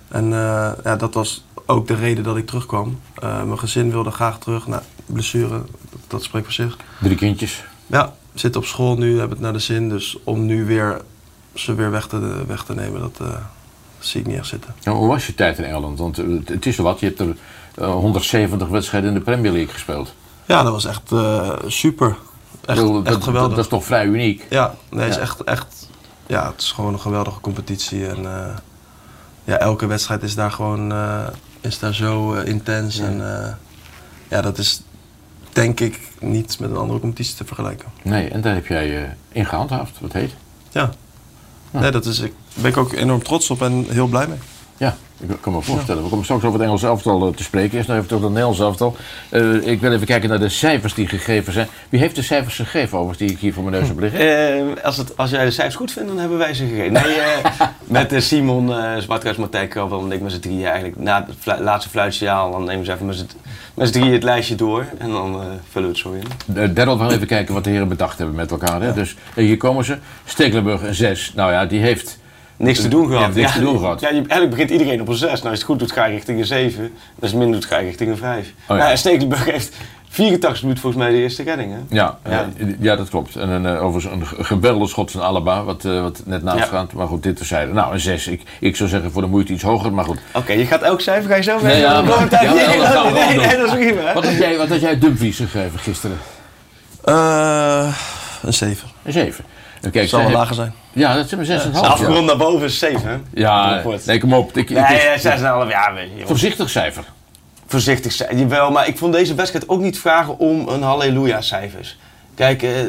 En eh, ja, dat was ook de reden dat ik terugkwam. Eh, mijn gezin wilde graag terug. Nou, blessure, dat, dat spreekt voor zich. Drie kindjes. Ja, zit op school nu, heb het naar de zin. Dus om nu weer ze weer weg te, weg te nemen, dat zie ik niet echt zitten. Nou, hoe was je tijd in Engeland? Want het- is er wat. Je hebt er eh, 170 wedstrijden in de Premier League gespeeld. Ja, dat was echt eh, super. Echt, Ik bedoel, echt dat, geweldig. Dat, is toch vrij uniek? Ja, nee, het Ja. is echt, echt. Ja, het is gewoon een geweldige competitie. En eh, ja, elke wedstrijd is daar gewoon eh, is daar zo intens. Ja. En ja, dat is denk ik niet met een andere competitie te vergelijken. Nee, en daar heb jij eh in gehandhaafd. Wat heet? Ja. Nee, dat is, ik ben ik ook enorm trots op en heel blij mee. Ja, ik kan me voorstellen. We komen straks over het Engelse elftal eh, te spreken. Eerst nog even over het Nederlands elftal. Eh, ik wil even kijken naar de cijfers die gegeven zijn. Wie heeft de cijfers gegeven overigens die ik hier voor mijn neus heb liggen? Eh, als, het, als jij de cijfers goed vindt, dan hebben wij ze gegeven. Nee, met Simon uh, Zwartkruis, Martijn en ik met z'n drieën eigenlijk. Na het flu- laatste fluitsignaal, dan nemen ze even met z'n drieën het lijstje door. En dan vullen we het zo in. Uh, Daryl, we gaan even kijken wat de heren bedacht hebben met elkaar. Hè? Dus hier komen ze. Stekelenburg een 6. Nou ja, die heeft... Niks te doen gehad. heeft niks te doen gehad. Ja, je, eigenlijk begint iedereen op een 6. Nou, als het goed doet, ga je richting een 7. En als het minder doet, ga je richting een 5. ja. Nou, en Stekelenburg heeft 84 minuten volgens mij de eerste redding. Hè? Ja, Ja. eh, ja, dat klopt. En een, eh, overigens een ge- geweldig schot van Alaba, wat, eh, wat net naast Ja. gaat. Maar goed, dit terzijde. Nou, een 6. Ik, ik zou zeggen voor de moeite iets hoger, maar goed. Oké, je gaat elk cijfer, ga je zo Nee, ja, Ja, maar- ja, nee, dat nee, nee, is prima. Wat had jij, wat had jij Dumfries gegeven gisteren? Eh, een 7. Een 7. En kijk, Zal wel lager zijn. Ja, dat is een 6,5. Nou, Afgerond naar boven is 7. hè? Ja, nee, kom op. Ik, Nee, ik- eh, 6,5. Ja, weet je, joh. voorzichtig cijfer. voorzichtig zijn. Jawel, maar ik vond deze wedstrijd ook niet vragen om een halleluja-cijfers. Kijk, eh, eh,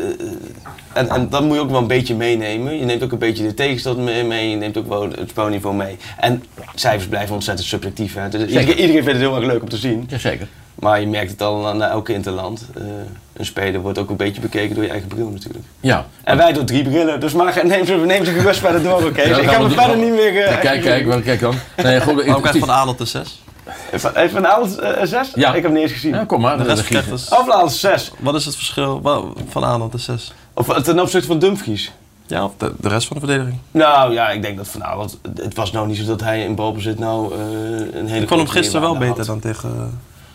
en, en dat moet je ook wel een beetje meenemen. Je neemt ook een beetje de tegenstand mee, mee, je neemt ook wel het spelniveau mee. En cijfers blijven ontzettend subjectief. Hè. Dus iedereen, iedereen vindt het heel erg leuk om te zien. Jazeker. Maar je merkt het al aan elke interland. Eh, een speler wordt ook een beetje bekeken door je eigen bril natuurlijk. Ja. En wij door drie brillen, dus maar neem ze, neem ze gerust verder door, oké? Ja, Dus ik ga me doen. verder niet meer... eh, Ja, kijk, kijk, wel, kijk dan. Nee, goed, het- Van Adel de 6? Van, even van Aalst eh, zes? Ja. Ik heb hem niet eens gezien. Ja, kom maar. De de rest krijgt dus... Of van Aalst zes. Wat is het verschil van Adel de 6? Of eh, ten opzichte van Dumfries. Ja, of de, de rest van de verdediging. Nou ja, ik denk dat Van Aalst... Het was nou niet zo dat hij in balbezit nou eh, een hele Ik vond hem gisteren wel beter had. dan tegen eh,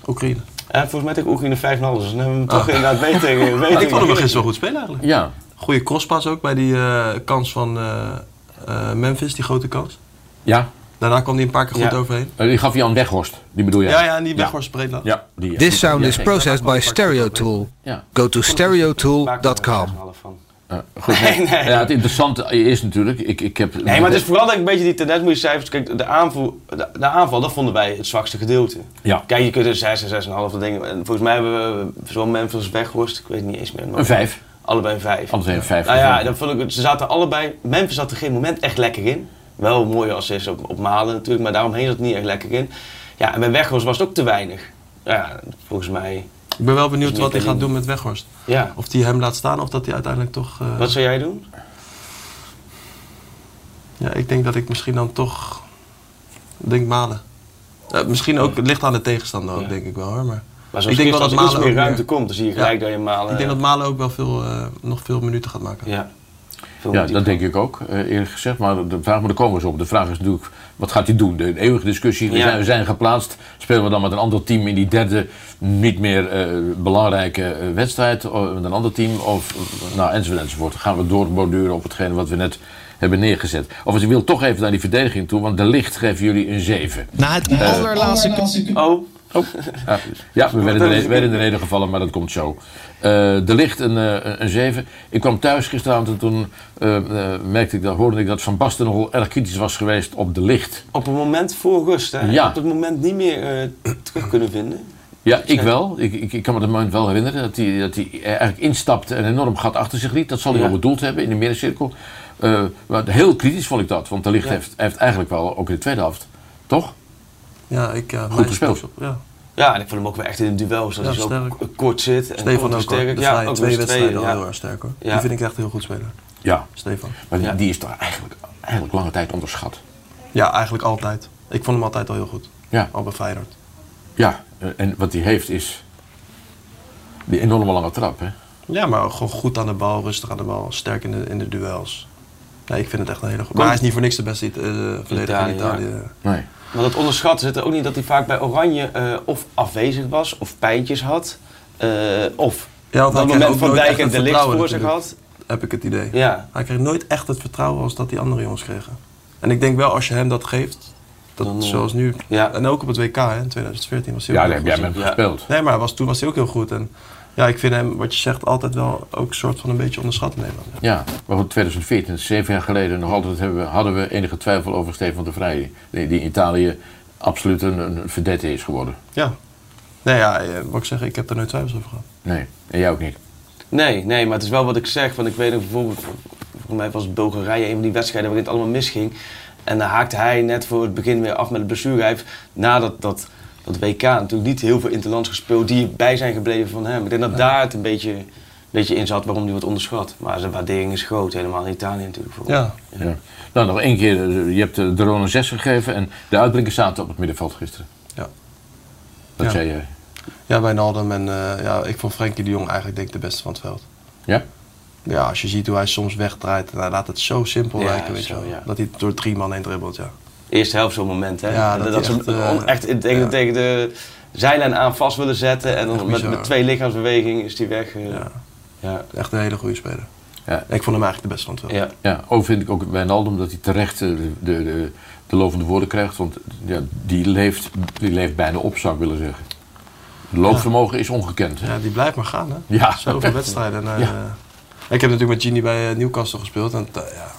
Oekraïne. Ja, volgens mij tegen Oekraïne 5,5. Dus dan hebben we hem toch Oh. inderdaad beter, beter Ik vond hem gisteren wel goed spelen eigenlijk. Ja. Goede crosspas ook bij die eh, kans van eh, eh, Memphis, die grote kans. Ja. Daarna kwam hij een paar keer goed Ja. overheen. Die gaf Jan Weghorst. Die bedoel jij? Ja, ja, en die Weghorst breed laat. Ja, die. ja. This sound Ja, is processed by Stereotool. Ja. Go to er stereotool.com. 6,5 van. Goed. Nee, nee. Ja, het interessante is natuurlijk, ik, ik heb... Nee, maar het is vooral dat ik een beetje die tendens moet je cijfers. Kijk, de aanval, de, de aanval, dat vonden wij het zwakste gedeelte. Ja. Kijk, je kunt er 6 en 6,5 dat dingen. En volgens mij hebben we zowel Memphis als Weghorst, ik weet het niet eens meer. maar- Een vijf. Allebei een 5. Anders een vijf. Nou ja, dan vond ik, ze zaten allebei. Memphis zat er geen moment echt lekker in. Wel een mooie assist op, op Malen natuurlijk, maar daaromheen zat het niet echt lekker in. Ja, en bij Weghorst was het ook te weinig. Ja, volgens mij. Ik ben wel benieuwd wat hij gaat doen met Weghorst. Ja. Of hij hem laat staan of dat hij uiteindelijk toch... eh, Wat zou jij doen? Ja, ik denk dat ik misschien dan toch... Denk Malen. Eh, misschien ook, het ligt aan de tegenstander ook, Ja. denk ik wel hoor. Maar Maar ik denk wel dat Malen meer ruimte meer- komt, dan zie je gelijk Ja. dat je Malen. ik denk dat Malen ook wel veel, eh, nog veel minuten gaat maken. Ja. Ja, dat denk ik ook, eh, eerlijk gezegd. Maar de vraag, maar daar komen zo op. De vraag is natuurlijk, wat gaat hij doen? De eeuwige discussie, we, Ja. zijn, we zijn geplaatst. Spelen we dan met een ander team in die derde, niet meer eh, belangrijke eh, wedstrijd? Of met een ander team? Of, nou, enzovoort, enzovoort. Gaan we doorborduren op hetgene wat we net hebben neergezet. Of ik wil toch even naar die verdediging toe, want de licht geven jullie een 7. Na het allerlaatste... Oh, Ja, ja we werden in, de, werden in de reden gevallen, maar dat komt zo. Eh de licht een, eh, een 7. Ik kwam thuis gisteravond en toen eh, eh, merkte ik dat, hoorde ik dat Van Basten nogal erg kritisch was geweest op de licht. op het moment voor rust, hè? Ja. Op het moment niet meer eh, terug kunnen vinden. Ja, ik wel. Ik, ik, ik kan me dat moment wel herinneren dat hij, dat hij eigenlijk instapte en een enorm gat achter zich liet. Dat zal hij Ja. wel bedoeld hebben in de middencirkel. Eh, maar heel kritisch vond ik dat, want de licht Ja. heeft, heeft eigenlijk wel ook in de tweede helft. Toch? Ja, ik... eh, Goed gespeeld. Ja. Ja, en ik vond hem ook wel echt in een duel, Ja, hij zo sterk. kort zit. En Stefan ook sterk. De Ja, ook twee wedstrijden al heel erg sterk hoor. Ja. Die vind ik echt een heel goed speler. Ja. Stefan. Maar die, Ja. die is toch eigenlijk, eigenlijk lange tijd onderschat. Ja, eigenlijk altijd. Ik vond hem altijd al heel goed. Ja. Al bij Feyenoord. Ja, eh, en wat hij heeft is die enorme lange trap. Hè? Ja, maar gewoon goed aan de bal, rustig aan de bal, sterk in de, in de duels. Nee, ik vind het echt een hele goede. Maar hij is niet voor niks de beste uh, verdediger Italië, in Italië. ja. Nee. Maar dat onderschatten zit er ook niet dat hij vaak bij Oranje eh, of afwezig was, of pijntjes had, eh, of Ja, want dat moment van Dijk en het de licht voor zich had. Heb ik het idee. Ja, Hij kreeg nooit echt het vertrouwen als dat die andere jongens kregen. En ik denk wel, als je hem dat geeft, dat Dan, eh, zoals nu... ja. En ook op het WK hè, in 2014 was hij ook Ja, heel daar heb jij met hem gespeeld. Nee, maar was, toen was hij ook heel goed. En ja, ik vind hem, wat je zegt, altijd wel ook een soort van een beetje onderschat in Nederland. Ja, maar goed, 2014, zeven jaar geleden, nog altijd hebben we, hadden we enige twijfel over Stefan de Vrij. Die, die in Italië absoluut een, een verdette is geworden. Ja. Nee, ja, eh, wat ik zeg, ik heb er nooit twijfels over gehad. Nee, en jij ook niet. nee, nee, maar het is wel wat ik zeg. Want ik weet nog bijvoorbeeld, voor mij was Bulgarije een van die wedstrijden waarin het allemaal misging. En dan haakte hij net voor het begin weer af met het blessure. Hij heeft na dat, dat, WK natuurlijk niet heel veel interlands gespeeld die bij zijn gebleven van hem. Ik denk dat daar het een beetje, een beetje in zat waarom hij wordt onderschat. Maar zijn waardering is groot, helemaal in Italië natuurlijk. Voor. Ja. Ja. Nou, nog één keer. eh, Je hebt de drone een 6 gegeven en de uitblinkers zaten op het middenveld gisteren. Ja. Dat Ja. zei je. Ja, Wijnaldum en eh, ja, ik vond Frenkie de Jong eigenlijk denk ik de beste van het veld. Ja? Ja, als je ziet hoe hij soms wegdraait en hij laat het zo simpel Ja, lijken, weet zo, je wel. ja. Dat hij door drie man heen dribbelt, ja. Eerste helft zo'n moment, hè? Ja, dat dat, hij ze echt, eh, on- echt tegen, ja. tegen de zijlijn aan vast willen zetten. En Echt dan met, twee lichaamsbewegingen is hij weg. eh. Ja. ja. Echt een hele goede speler. Ja. Ik vond hem eigenlijk de beste van het. Ja. Ja, ook vind ik ook bij Naldum dat hij terecht eh, de, de, de, de lovende woorden krijgt. Want ja, die, leeft, die leeft bijna op, zou ik willen zeggen. Het loopvermogen is ongekend. hè? Ja, die blijft maar gaan, hè? Ja. Zoveel wedstrijden. En, eh, Ja. Ik heb natuurlijk met Gini bij Newcastle gespeeld. En uh, ja,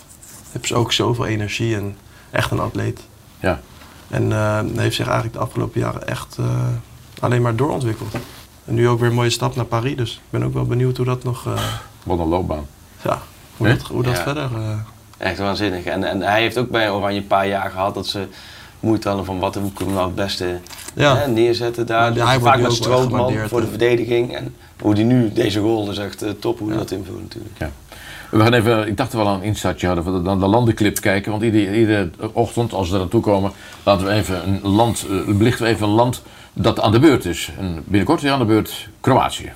heeft ook zoveel energie en echt een atleet. Ja. En eh, heeft zich eigenlijk de afgelopen jaren echt eh, alleen maar doorontwikkeld. En nu ook weer een mooie stap naar Paris. Dus ik ben ook wel benieuwd hoe dat nog... eh, Wat een loopbaan. ja, hoe dat, hoe dat Ja. verder... eh, Echt waanzinnig. En, en hij heeft ook bij Oranje een paar jaar gehad dat ze moeite hadden van wat hoe kunnen we nou het beste Ja. hè, neerzetten daar. Dus hij wordt vaak met strootman voor de verdediging. En hoe die nu deze rol is echt eh, top hoe hij dat invult natuurlijk. Ja. We gaan even, ik dacht wel aan een instartje hadden, we dan de landenclip kijken. Want iedere, ochtend, als we er aan toe komen, laten we even een land, eh, belichten we even een land dat aan de beurt is. En binnenkort is aan de beurt Kroatië.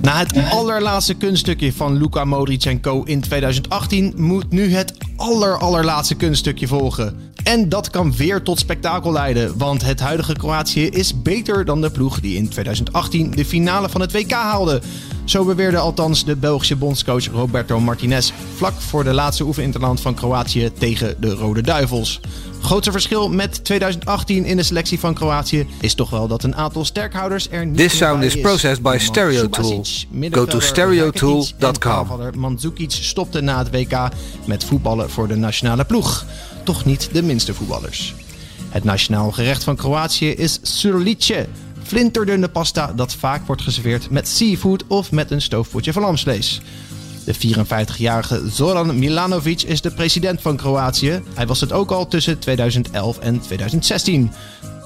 Na het allerlaatste kunststukje van Luka Modric en co in 2018 moet nu het aller allerlaatste kunststukje volgen. En dat kan weer tot spektakel leiden, want het huidige Kroatië is beter dan de ploeg die in 2018 de finale van het WK haalde. Zo beweerde althans de Belgische bondscoach Roberto Martinez vlak voor de laatste oefeninterland van Kroatië tegen de Rode Duivels. Grootste verschil met 2018 in de selectie van Kroatië is toch wel dat een aantal sterkhouders er niet This sound is processed by Stereotool. Go to stereotool.com. Mandzukic stopte na het WK met voetballen voor de nationale ploeg. Toch niet de minste voetballers. Het nationaal gerecht van Kroatië is surlice. Flinterdunne pasta dat vaak wordt geserveerd met seafood of met een stoofpotje van lamsvlees. De 54-jarige Zoran Milanovic is de president van Kroatië. Hij was het ook al tussen 2011 en 2016.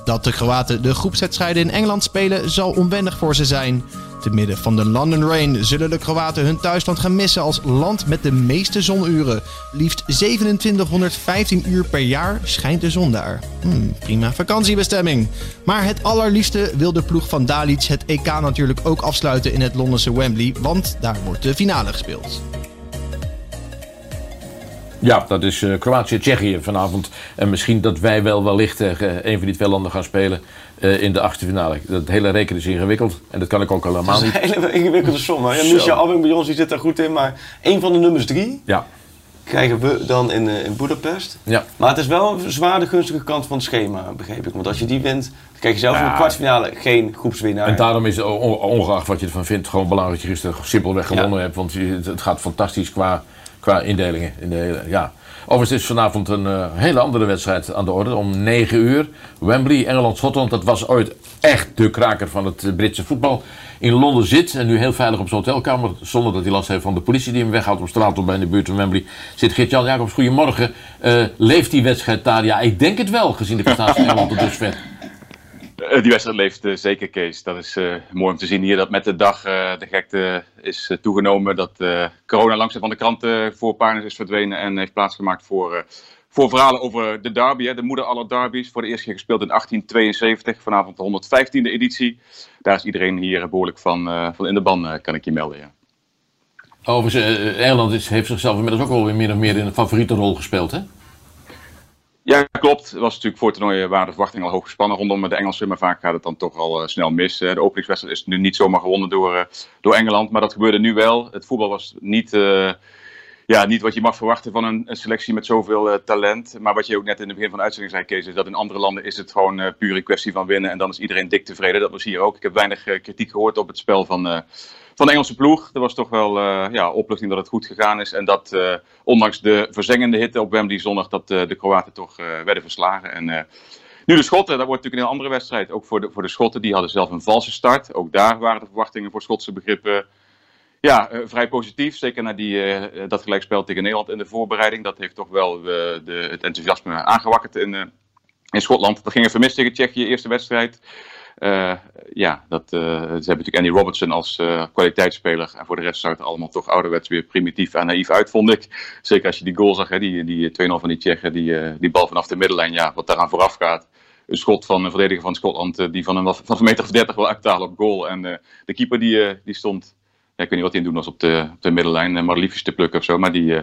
Dat de Kroaten de groepswedstrijden in Engeland spelen zal onwennig voor ze zijn. Te midden van de London Rain zullen de Kroaten hun thuisland gaan missen als land met de meeste zonuren. Liefst 2715 uur per jaar schijnt de zon daar. Hmm, prima vakantiebestemming. Maar het allerliefste wil de ploeg van Dalic het EK natuurlijk ook afsluiten in het Londense Wembley, want daar wordt de finale gespeeld. Ja, dat is eh, Kroatië-Tsjechië vanavond. En misschien dat wij wel wellicht tegen een van die twee landen gaan spelen eh, in de achtste finale. Dat hele rekenen is ingewikkeld en dat kan ik ook helemaal Dat is niet. een hele ingewikkelde som. hè. Misha Abing bij ons die zit daar goed in, maar één van de nummers drie Ja, krijgen we dan in, eh, in Budapest. ja. Maar het is wel een zwaar de gunstige kant van het schema, begreep ik. Want als je die wint, dan krijg je zelfs in Ja. de kwartfinale geen groepswinnaar. En daarom is het on- ongeacht wat je ervan vindt, gewoon belangrijk dat je gisteren simpelweg gewonnen hebt. Want het- het gaat fantastisch qua, qua indelingen. In de hele, ja. Overigens is vanavond een eh, hele andere wedstrijd aan de orde. Om 9 uur. Wembley, Engeland-Schotland. Dat was ooit echt de kraker van het eh, Britse voetbal. In Londen zit en nu heel veilig op zijn hotelkamer. Zonder dat hij last heeft van de politie die hem weghoudt op straat of bij in de buurt van Wembley. Zit Geert-Jan Jacobs. Goedemorgen. Eh, leeft die wedstrijd daar? Ja, ik denk het wel, gezien de prestatie van Engeland tot dusver. Eh, Uh, die wedstrijd leeft uh, zeker, Kees. Dat is uh, mooi om te zien hier dat met de dag de gekte is toegenomen. Dat corona langzaam van de kranten voor is verdwenen en heeft plaatsgemaakt voor, voor verhalen over de derby. Hè, de moeder aller derbies. Voor de eerste keer gespeeld in 1872. Vanavond de 115e editie. Daar is iedereen hier behoorlijk van, van in de ban, kan ik je melden. Overigens, Engeland is, heeft zichzelf inmiddels ook wel weer meer of meer in een favoriete rol gespeeld, hè? Ja, klopt. Het was natuurlijk voor het toernooi waren de verwachtingen al hoog gespannen rondom de Engelsen. Maar vaak gaat het dan toch al uh, snel mis. de openingswedstrijd is nu niet zomaar gewonnen door, uh, door Engeland. Maar dat gebeurde nu wel. Het voetbal was niet, ja, niet wat je mag verwachten van een, een selectie met zoveel talent. Maar wat je ook net in het begin van de uitzending zei, Kees, is dat in andere landen is het gewoon uh, puur een kwestie van winnen. En dan is iedereen dik tevreden. Dat was hier ook. Ik heb weinig kritiek gehoord op het spel van van de Engelse ploeg. Er was toch wel uh, ja, opluchting dat het goed gegaan is. En dat uh, ondanks de verzengende hitte op Wembley zondag, dat uh, de Kroaten toch werden verslagen. En nu de Schotten, dat wordt natuurlijk een heel andere wedstrijd. Ook voor de, voor de Schotten, die hadden zelf een valse start. Ook daar waren de verwachtingen voor Schotse begrippen ja, vrij positief. Zeker na die, dat gelijkspel tegen Nederland in de voorbereiding. Dat heeft toch wel de, het enthousiasme aangewakkerd in, in Schotland. Dat ging even mis tegen Tsjechië, eerste wedstrijd. Uh, ja, dat, uh, ze hebben natuurlijk Andy Robertson als uh, kwaliteitsspeler. En voor de rest zag het allemaal toch ouderwets weer primitief en naïef uit, vond ik. Zeker als je die goal zag, hè, die, die 2-0 van die Tsjechen, die, die bal vanaf de middenlijn, ja, wat daaraan vooraf gaat. Een schot van een verdediger van Schotland, die van een, van een meter of 30 wil uithalen op goal. En de keeper die, die stond, ja, ik weet niet wat hij aan doen was op de, op de middenlijn, maar liefjes te plukken of zo. Maar die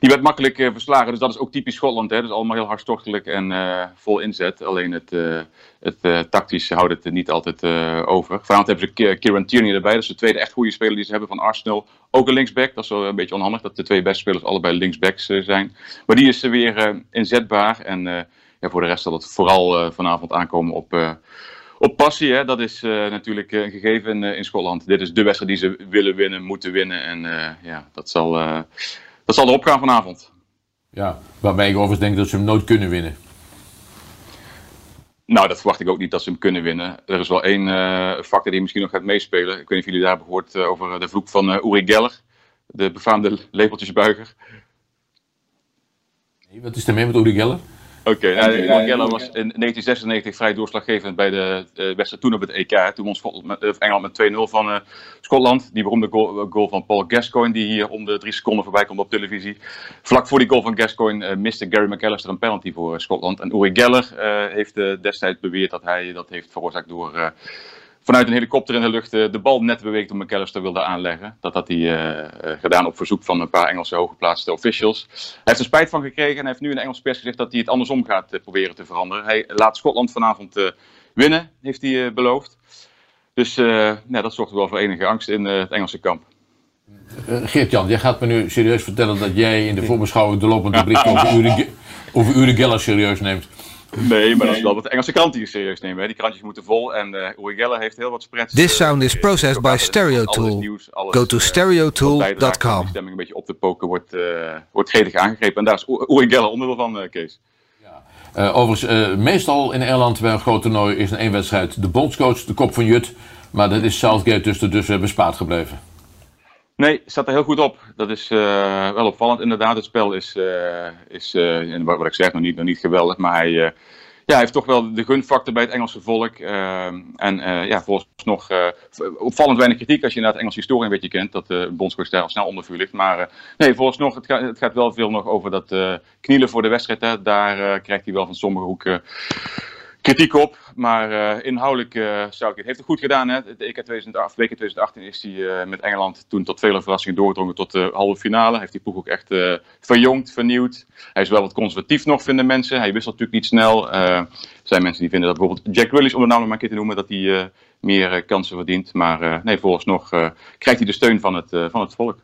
die werd makkelijk uh, verslagen. Dus dat is ook typisch Schotland. Hè? Dus allemaal heel hartstochtelijk en uh, vol inzet. Alleen het, uh, het tactisch houdt het niet altijd over. Vanavond hebben ze Kieran Tierney erbij. Dat is de tweede echt goede speler die ze hebben van Arsenal. Ook een linksback. Dat is wel een beetje onhandig dat de twee beste spelers allebei linksbacks zijn. Maar die is weer inzetbaar. En ja, voor de rest zal het vooral vanavond aankomen op op passie, hè, dat is natuurlijk een gegeven in, in, Schotland. Dit is de wedstrijd die ze willen winnen, moeten winnen. En ja, dat zal, dat zal erop gaan vanavond. Ja, waarbij ik overigens denk dat ze hem nooit kunnen winnen. Nou, dat verwacht ik ook niet dat ze hem kunnen winnen. Er is wel één uh, factor die misschien nog gaat meespelen. Ik weet niet of jullie daar hebben gehoord uh, over de vloek van uh, Uri Geller, de befaamde lepeltjesbuiger. Nee, wat is er mee met Uri Geller? Oké, okay, nou, Geller was in 1996 vrij doorslaggevend bij de, de wedstrijd toen op het EK. Toen won met, Engeland met 2-0 van uh, Schotland. Die beroemde goal, goal, van Paul Gascoigne, die hier om de drie seconden voorbij komt op televisie. Vlak voor die goal van Gascoigne uh, miste Gary McAllister een penalty voor Schotland. En Uri Geller heeft destijds beweerd dat hij dat heeft veroorzaakt door vanuit een helikopter in de lucht de bal net beweegt toen McAllister wilde aanleggen. Dat had hij uh, gedaan op verzoek van een paar Engelse hooggeplaatste officials. Hij heeft er spijt van gekregen en heeft nu in de Engelse pers gezegd dat hij het andersom gaat proberen te veranderen. Hij laat Schotland vanavond winnen, heeft hij beloofd. Dus nou, dat zorgt wel voor enige angst in het Engelse kamp. Geert-Jan, jij gaat me nu serieus vertellen dat jij in de voorbeschouwing de lopende bericht over Uri, over Uri Geller serieus neemt. Nee, maar dat is wel wat de Engelse kranten hier serieus nemen. Hè. Die krantjes moeten vol en uh, Uri Geller heeft heel wat spreads. This sound is processed by Stereotool. Go to stereotool.com. De stemming een beetje op te poken wordt, uh, wordt gretig aangegrepen. En daar is Uri Geller onderdeel van, uh, Kees. Uh, overigens, meestal in Engeland bij een groot toernooi is in één wedstrijd de bondscoach de kop van Jut. Maar dat is Southgate dus, dus bespaard gebleven. Nee, zat er heel goed op. Dat is uh, wel opvallend. Inderdaad, het spel is, uh, is uh, wat ik zeg, nog niet, nog niet geweldig. Maar hij, ja, hij heeft toch wel de gunfactor bij het Engelse volk. en ja, volgens nog opvallend weinig kritiek als je naar het Engelse historie een beetje kent. Dat de bondscoach daar al snel onder vuur ligt. Maar nee, volgens nog, het gaat, het gaat wel veel nog over dat knielen voor de wedstrijd. Hè. Daar krijgt hij wel van sommige hoeken kritiek op. Maar uh, inhoudelijk uh, zou ik het heeft het goed gedaan. Hè? De EK 2008, WK 2018 is hij uh, met Engeland toen tot vele verrassingen doorgedrongen tot de halve finale. Heeft die ploeg ook echt verjongd, vernieuwd. Hij is wel wat conservatief nog, vinden mensen. Hij wisselt natuurlijk niet snel. er zijn mensen die vinden dat bijvoorbeeld Jack Willis, om de naam maar een keer te noemen, dat hij meer kansen verdient. Maar nee, vooralsnog krijgt hij de steun van het, van het volk.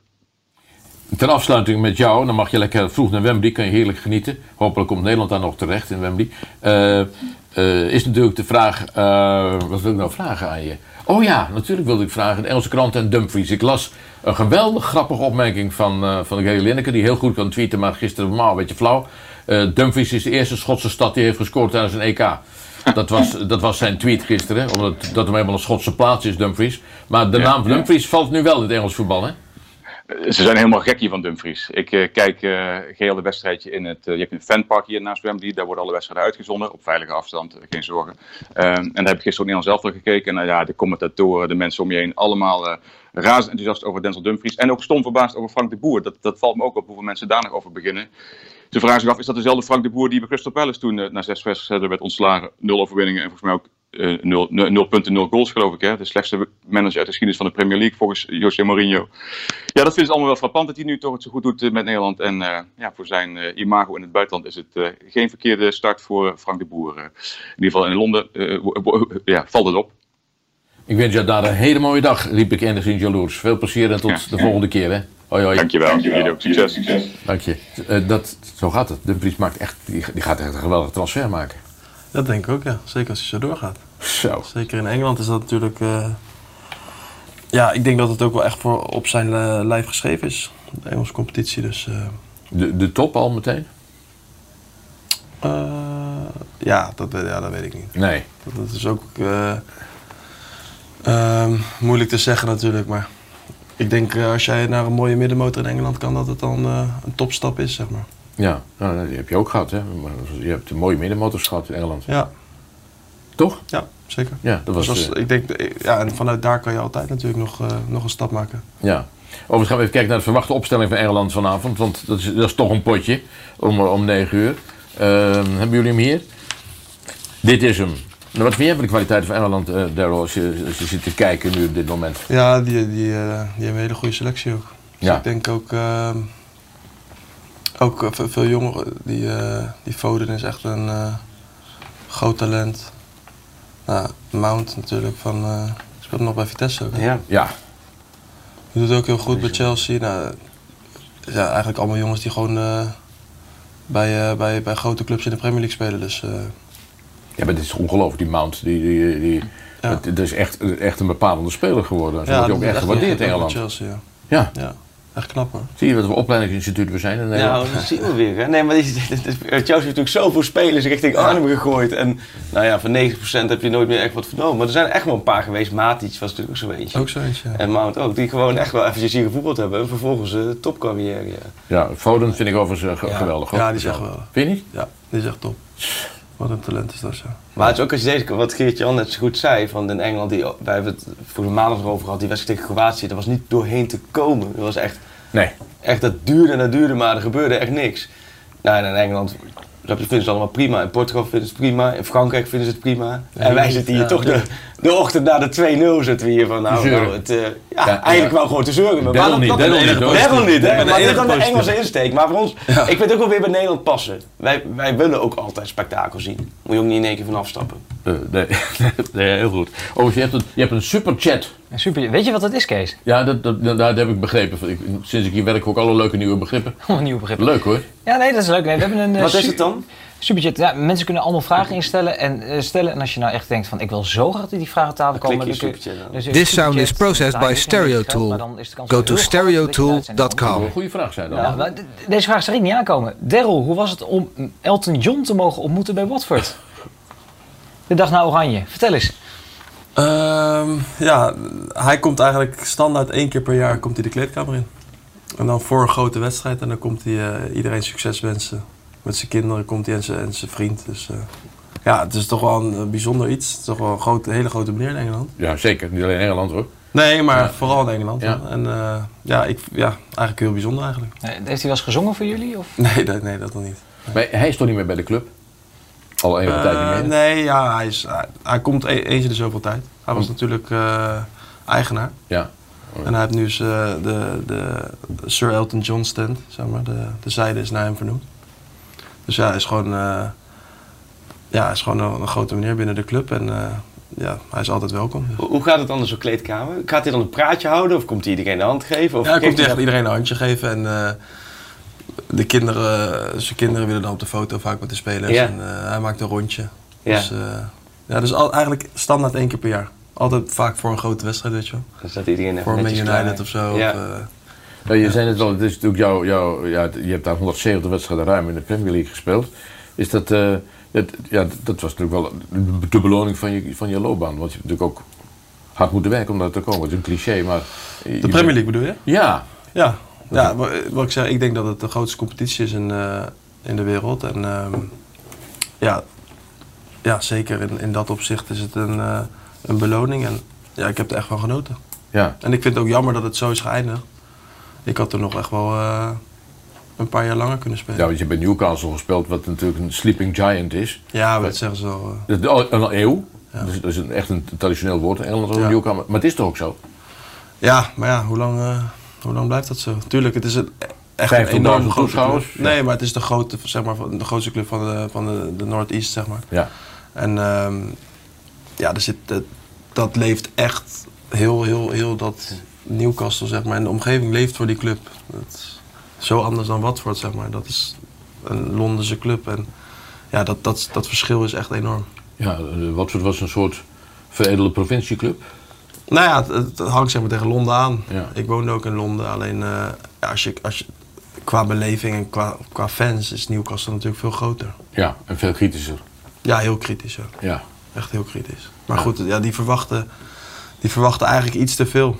Ter afsluiting met jou, dan mag je lekker vroeg naar Wembley, kan je heerlijk genieten. Hopelijk komt Nederland daar nog terecht in Wembley. Is natuurlijk de vraag, uh, wat wil ik nou vragen aan je? Oh ja, natuurlijk wilde ik vragen, de Engelse krant en Dumfries. Ik las een geweldig grappige opmerking van, uh, van Gary Lineker, die heel goed kan tweeten, maar gisteren normaal een beetje flauw. Dumfries is de eerste Schotse stad die heeft gescoord tijdens een EK. Dat was, dat was zijn tweet gisteren, omdat dat hem helemaal een Schotse plaats is, Dumfries. Maar de naam Dumfries valt nu wel in het Engels voetbal, hè? Ze zijn helemaal gek hier van Dumfries. Ik uh, kijk uh, geheel de wedstrijdje in het. Uh, je hebt een fanpark hier naast Wembley. Daar worden alle wedstrijden uitgezonden. Op veilige afstand, geen zorgen. Ehm, en daar heb ik gisteren ook Nederlands zelf gekeken. En ja, de commentatoren, de mensen om je heen, allemaal razend enthousiast over Denzel Dumfries. En ook stom verbaasd over Frank de Boer. Dat, dat valt me ook op hoeveel mensen daar nog over beginnen. Ze vragen zich af: is dat dezelfde Frank de Boer die bij Crystal Palace toen na zes wedstrijden werd ontslagen? Nul overwinningen en volgens mij ook uh, 0, 0, punten, 0 goals geloof ik. Hè? De slechtste manager uit de geschiedenis van de Premier League volgens José Mourinho. Ja, dat vinden ze allemaal wel frappant dat hij nu toch het zo goed doet met Nederland. En uh, ja, voor zijn uh, imago in het buitenland is het uh, geen verkeerde start voor Frank de Boer. in ieder geval in Londen ja, valt het op. Ik wens jou daar een hele mooie dag, riep ik enigszins jaloers. Veel plezier en tot ja. de volgende keer. Hè? Hoi, hoi. Dankjewel. Dankjewel. ook succes. succes. Dank je. dat, zo gaat het. Dumfries maakt echt, die, die gaat echt een geweldige transfer maken. Dat denk ik ook, ja. Zeker als hij zo doorgaat. Zo. Zeker in Engeland is dat natuurlijk. Uh, ja, ik denk dat het ook wel echt voor op zijn uh, lijf geschreven is. De Engelse competitie. Dus, uh, de, de top al meteen? ja, dat, ja, dat weet ik niet. Nee. Dat, dat is ook ehm, moeilijk te zeggen natuurlijk. Maar ik denk als jij naar een mooie middenmotor in Engeland kan, dat het dan een topstap is, zeg maar. Ja, nou, die heb je ook gehad, hè? Je hebt een mooie middenmotors gehad in Engeland. Ja. Toch? Ja, zeker. Ja, dat was, dus was ik denk, ja, en vanuit daar kan je altijd natuurlijk nog, uh, nog een stap maken. Ja. Overigens gaan we even kijken naar de verwachte opstelling van Engeland vanavond. Want dat is, dat is toch een potje om, om 9 uur. Uh, hebben jullie hem hier? Dit is hem. Nou, wat vind jij van de kwaliteit van Engeland, uh, Daryl, als je, als je zit te kijken nu op dit moment? Ja, die, die, die hebben een hele goede selectie ook. Dus ja. ik denk ook ehm, ook veel jongeren. Die, die Foden is echt een groot talent. Nou, Mount natuurlijk van. speelt nog bij Vitesse ook. Hè? Ja. ja. Die doet ook heel goed bij Chelsea. Nou, ja, eigenlijk allemaal jongens die gewoon bij, bij, bij grote clubs in de Premier League spelen. Dus, ja, maar dit is ongelooflijk, die Mount. Die, die, die, ja. het, het, is echt, echt een bepalende speler geworden. Zo ja, wordt ook echt gewaardeerd in Engeland. Chelsea, ja. ja. ja. Echt knap hoor. Zie je wat voor opleidingsinstituut we zijn in Nederland? Nou, dat zien we weer. Hè? Nee, maar Chelsea heeft natuurlijk zoveel spelers richting Arnhem gegooid. En nou ja, van 90% heb je nooit meer echt wat vernomen. Maar er zijn echt wel een paar geweest. Matic was natuurlijk ook zo eentje. Ook zo eentje, En Mount ook. Die gewoon echt wel eventjes hier gevoetbald hebben. En vervolgens een uh, topcarrière. Ja. ja, Foden vind ik overigens uh, geweldig. Ja, die is echt geweldig. Vind je niet? Ja, die is echt top. Wat een talent is dat, zo. Maar het is ook als je deze, wat Geert-Jan net zo goed zei, van in Engeland, die, wij hebben het voor de maandag erover gehad, die wedstrijd tegen Kroatië, daar was niet doorheen te komen. Dat was echt... Nee. Echt, dat duurde en dat duurde, maar er gebeurde echt niks. Nou, en in Engeland vinden ze het allemaal prima. In Portugal vinden ze het prima. In Frankrijk vinden ze het prima. En wij zitten hier ja, toch de, de ochtend na de 2-0 zitten we hier van, nou, nou het, uh, ja, ja, eigenlijk wel gewoon te zeuren. Maar Daryl niet, Daryl niet. Hè. Maar dit is dan de Engelse insteek. Maar voor ons, ik vind het ook wel weer bij Nederland passen. Wij, wij willen ook altijd spektakel zien. Moet je ook niet in één keer van afstappen. Uh, nee. nee, heel goed. Oh, je hebt een, je hebt een superchat. Een super, weet je wat dat is, Kees? Ja, dat, dat, dat heb ik begrepen. Ik, sinds ik hier werk ook alle leuke nieuwe begrippen. Oh, nieuwe begrippen. Leuk hoor. Ja, nee, dat is leuk. Nee, we hebben een, wat is het dan? Superchat. Ja, mensen kunnen allemaal vragen instellen en uh, stellen. En als je nou echt denkt van ik wil zo graag dat die vragen aan tafel komen. Dan dus This sound is processed by Stereotool. Go to stereotool.com. Goeie vraag zijn dan. Deze vraag zag ik niet aankomen. Daryl, hoe was het om Elton John te mogen ontmoeten bij Watford? De dag na Oranje. Vertel eens. Um, ja, hij komt eigenlijk standaard één keer per jaar komt hij de kleedkamer in. En dan voor een grote wedstrijd en dan komt hij uh, iedereen succes wensen met zijn kinderen komt hij en zijn, en zijn vriend. Dus uh, ja, het is toch wel een, een bijzonder iets. Het is toch wel een grote, hele grote meneer in Engeland. Ja, zeker. Niet alleen in Engeland hoor. Nee, maar ja. vooral in Engeland. Ja. En uh, ja, ik, ja, eigenlijk heel bijzonder eigenlijk. Heeft hij wel eens gezongen voor jullie? Of? Nee, dat, nee, dat nog niet. Nee. Maar hij is toch niet meer bij de club? Al een uh, tijd niet meer? Nee, ja, hij, is, hij, hij komt e eens in de zoveel tijd. Hij was hm. natuurlijk eigenaar. Ja. En hij heeft nu de, de, de Sir Elton John stand, zeg maar. De, de zijde is naar hem vernoemd. Dus ja, hij is gewoon, uh, ja, hij is gewoon een, een, grote meneer binnen de club. En uh, ja, hij is altijd welkom. Hoe, hoe gaat het dan in zo'n kleedkamer? Gaat hij dan een praatje houden of komt hij iedereen de hand geven? Of ja, hij komt hij echt iedereen een handje geven. En uh, de kinderen, zijn kinderen willen dan op de foto vaak met de spelers. Ja. En hij maakt een rondje. Ja. Dus, ja, dus al, eigenlijk standaard één keer per jaar. Altijd vaak voor een grote wedstrijd, weet je wel. Dan staat iedereen Voor Man United of zo. Ja. Of, ja, je zei het al, het is natuurlijk jouw, jou, ja, je hebt daar 170 wedstrijden ruim in de Premier League gespeeld. Is dat, uh, het, ja, dat was natuurlijk wel de beloning van je, van je loopbaan. Want je hebt natuurlijk ook hard moeten werken om daar te komen. Het is een cliché, maar... De Premier League bedoel je? Ja. Ja, ja wa- wat ik zeg, ik denk dat het de grootste competitie is in, eh, in de wereld. En ehm, ja, ja, zeker in, in dat opzicht is het een, eh, een beloning. En ja, ik heb er echt van genoten. Ja. En ik vind het ook jammer dat het zo is geëindigd. Ik had er nog echt wel eh, een paar jaar langer kunnen spelen. Ja, want je hebt bij Newcastle gespeeld, wat natuurlijk een sleeping giant is. Ja, dat zeggen ze al een eeuw. Dus dat is een, echt een traditioneel woord in Engeland Ja. Newcastle. Maar het is toch ook zo? Ja, maar ja, hoe lang, hoe lang blijft dat zo? Tuurlijk, het is een, echt een 15.000 enorm grote club. Nee, maar het is de, grote, zeg maar, de grootste club van de, van de, de Northeast, zeg maar. Ja. En ehm, ja, er zit, dat, dat leeft echt heel, heel, heel dat Newcastle, zeg maar. En de omgeving leeft voor die club. Dat is zo anders dan Watford, zeg maar. Dat is een Londense club. En ja, dat, dat, dat verschil is echt enorm. Ja, eh, Watford was een soort veredelde provincieclub. Nou ja, het, het hangt zeg maar tegen Londen aan. Ja. Ik woonde ook in Londen. Alleen eh, ja, als je, als je, qua beleving en qua, qua fans is Newcastle natuurlijk veel groter. Ja, en veel kritischer. Ja, heel kritisch ook. Ja. Echt heel kritisch. Maar goed, ja, die, verwachten, die verwachten eigenlijk iets te veel.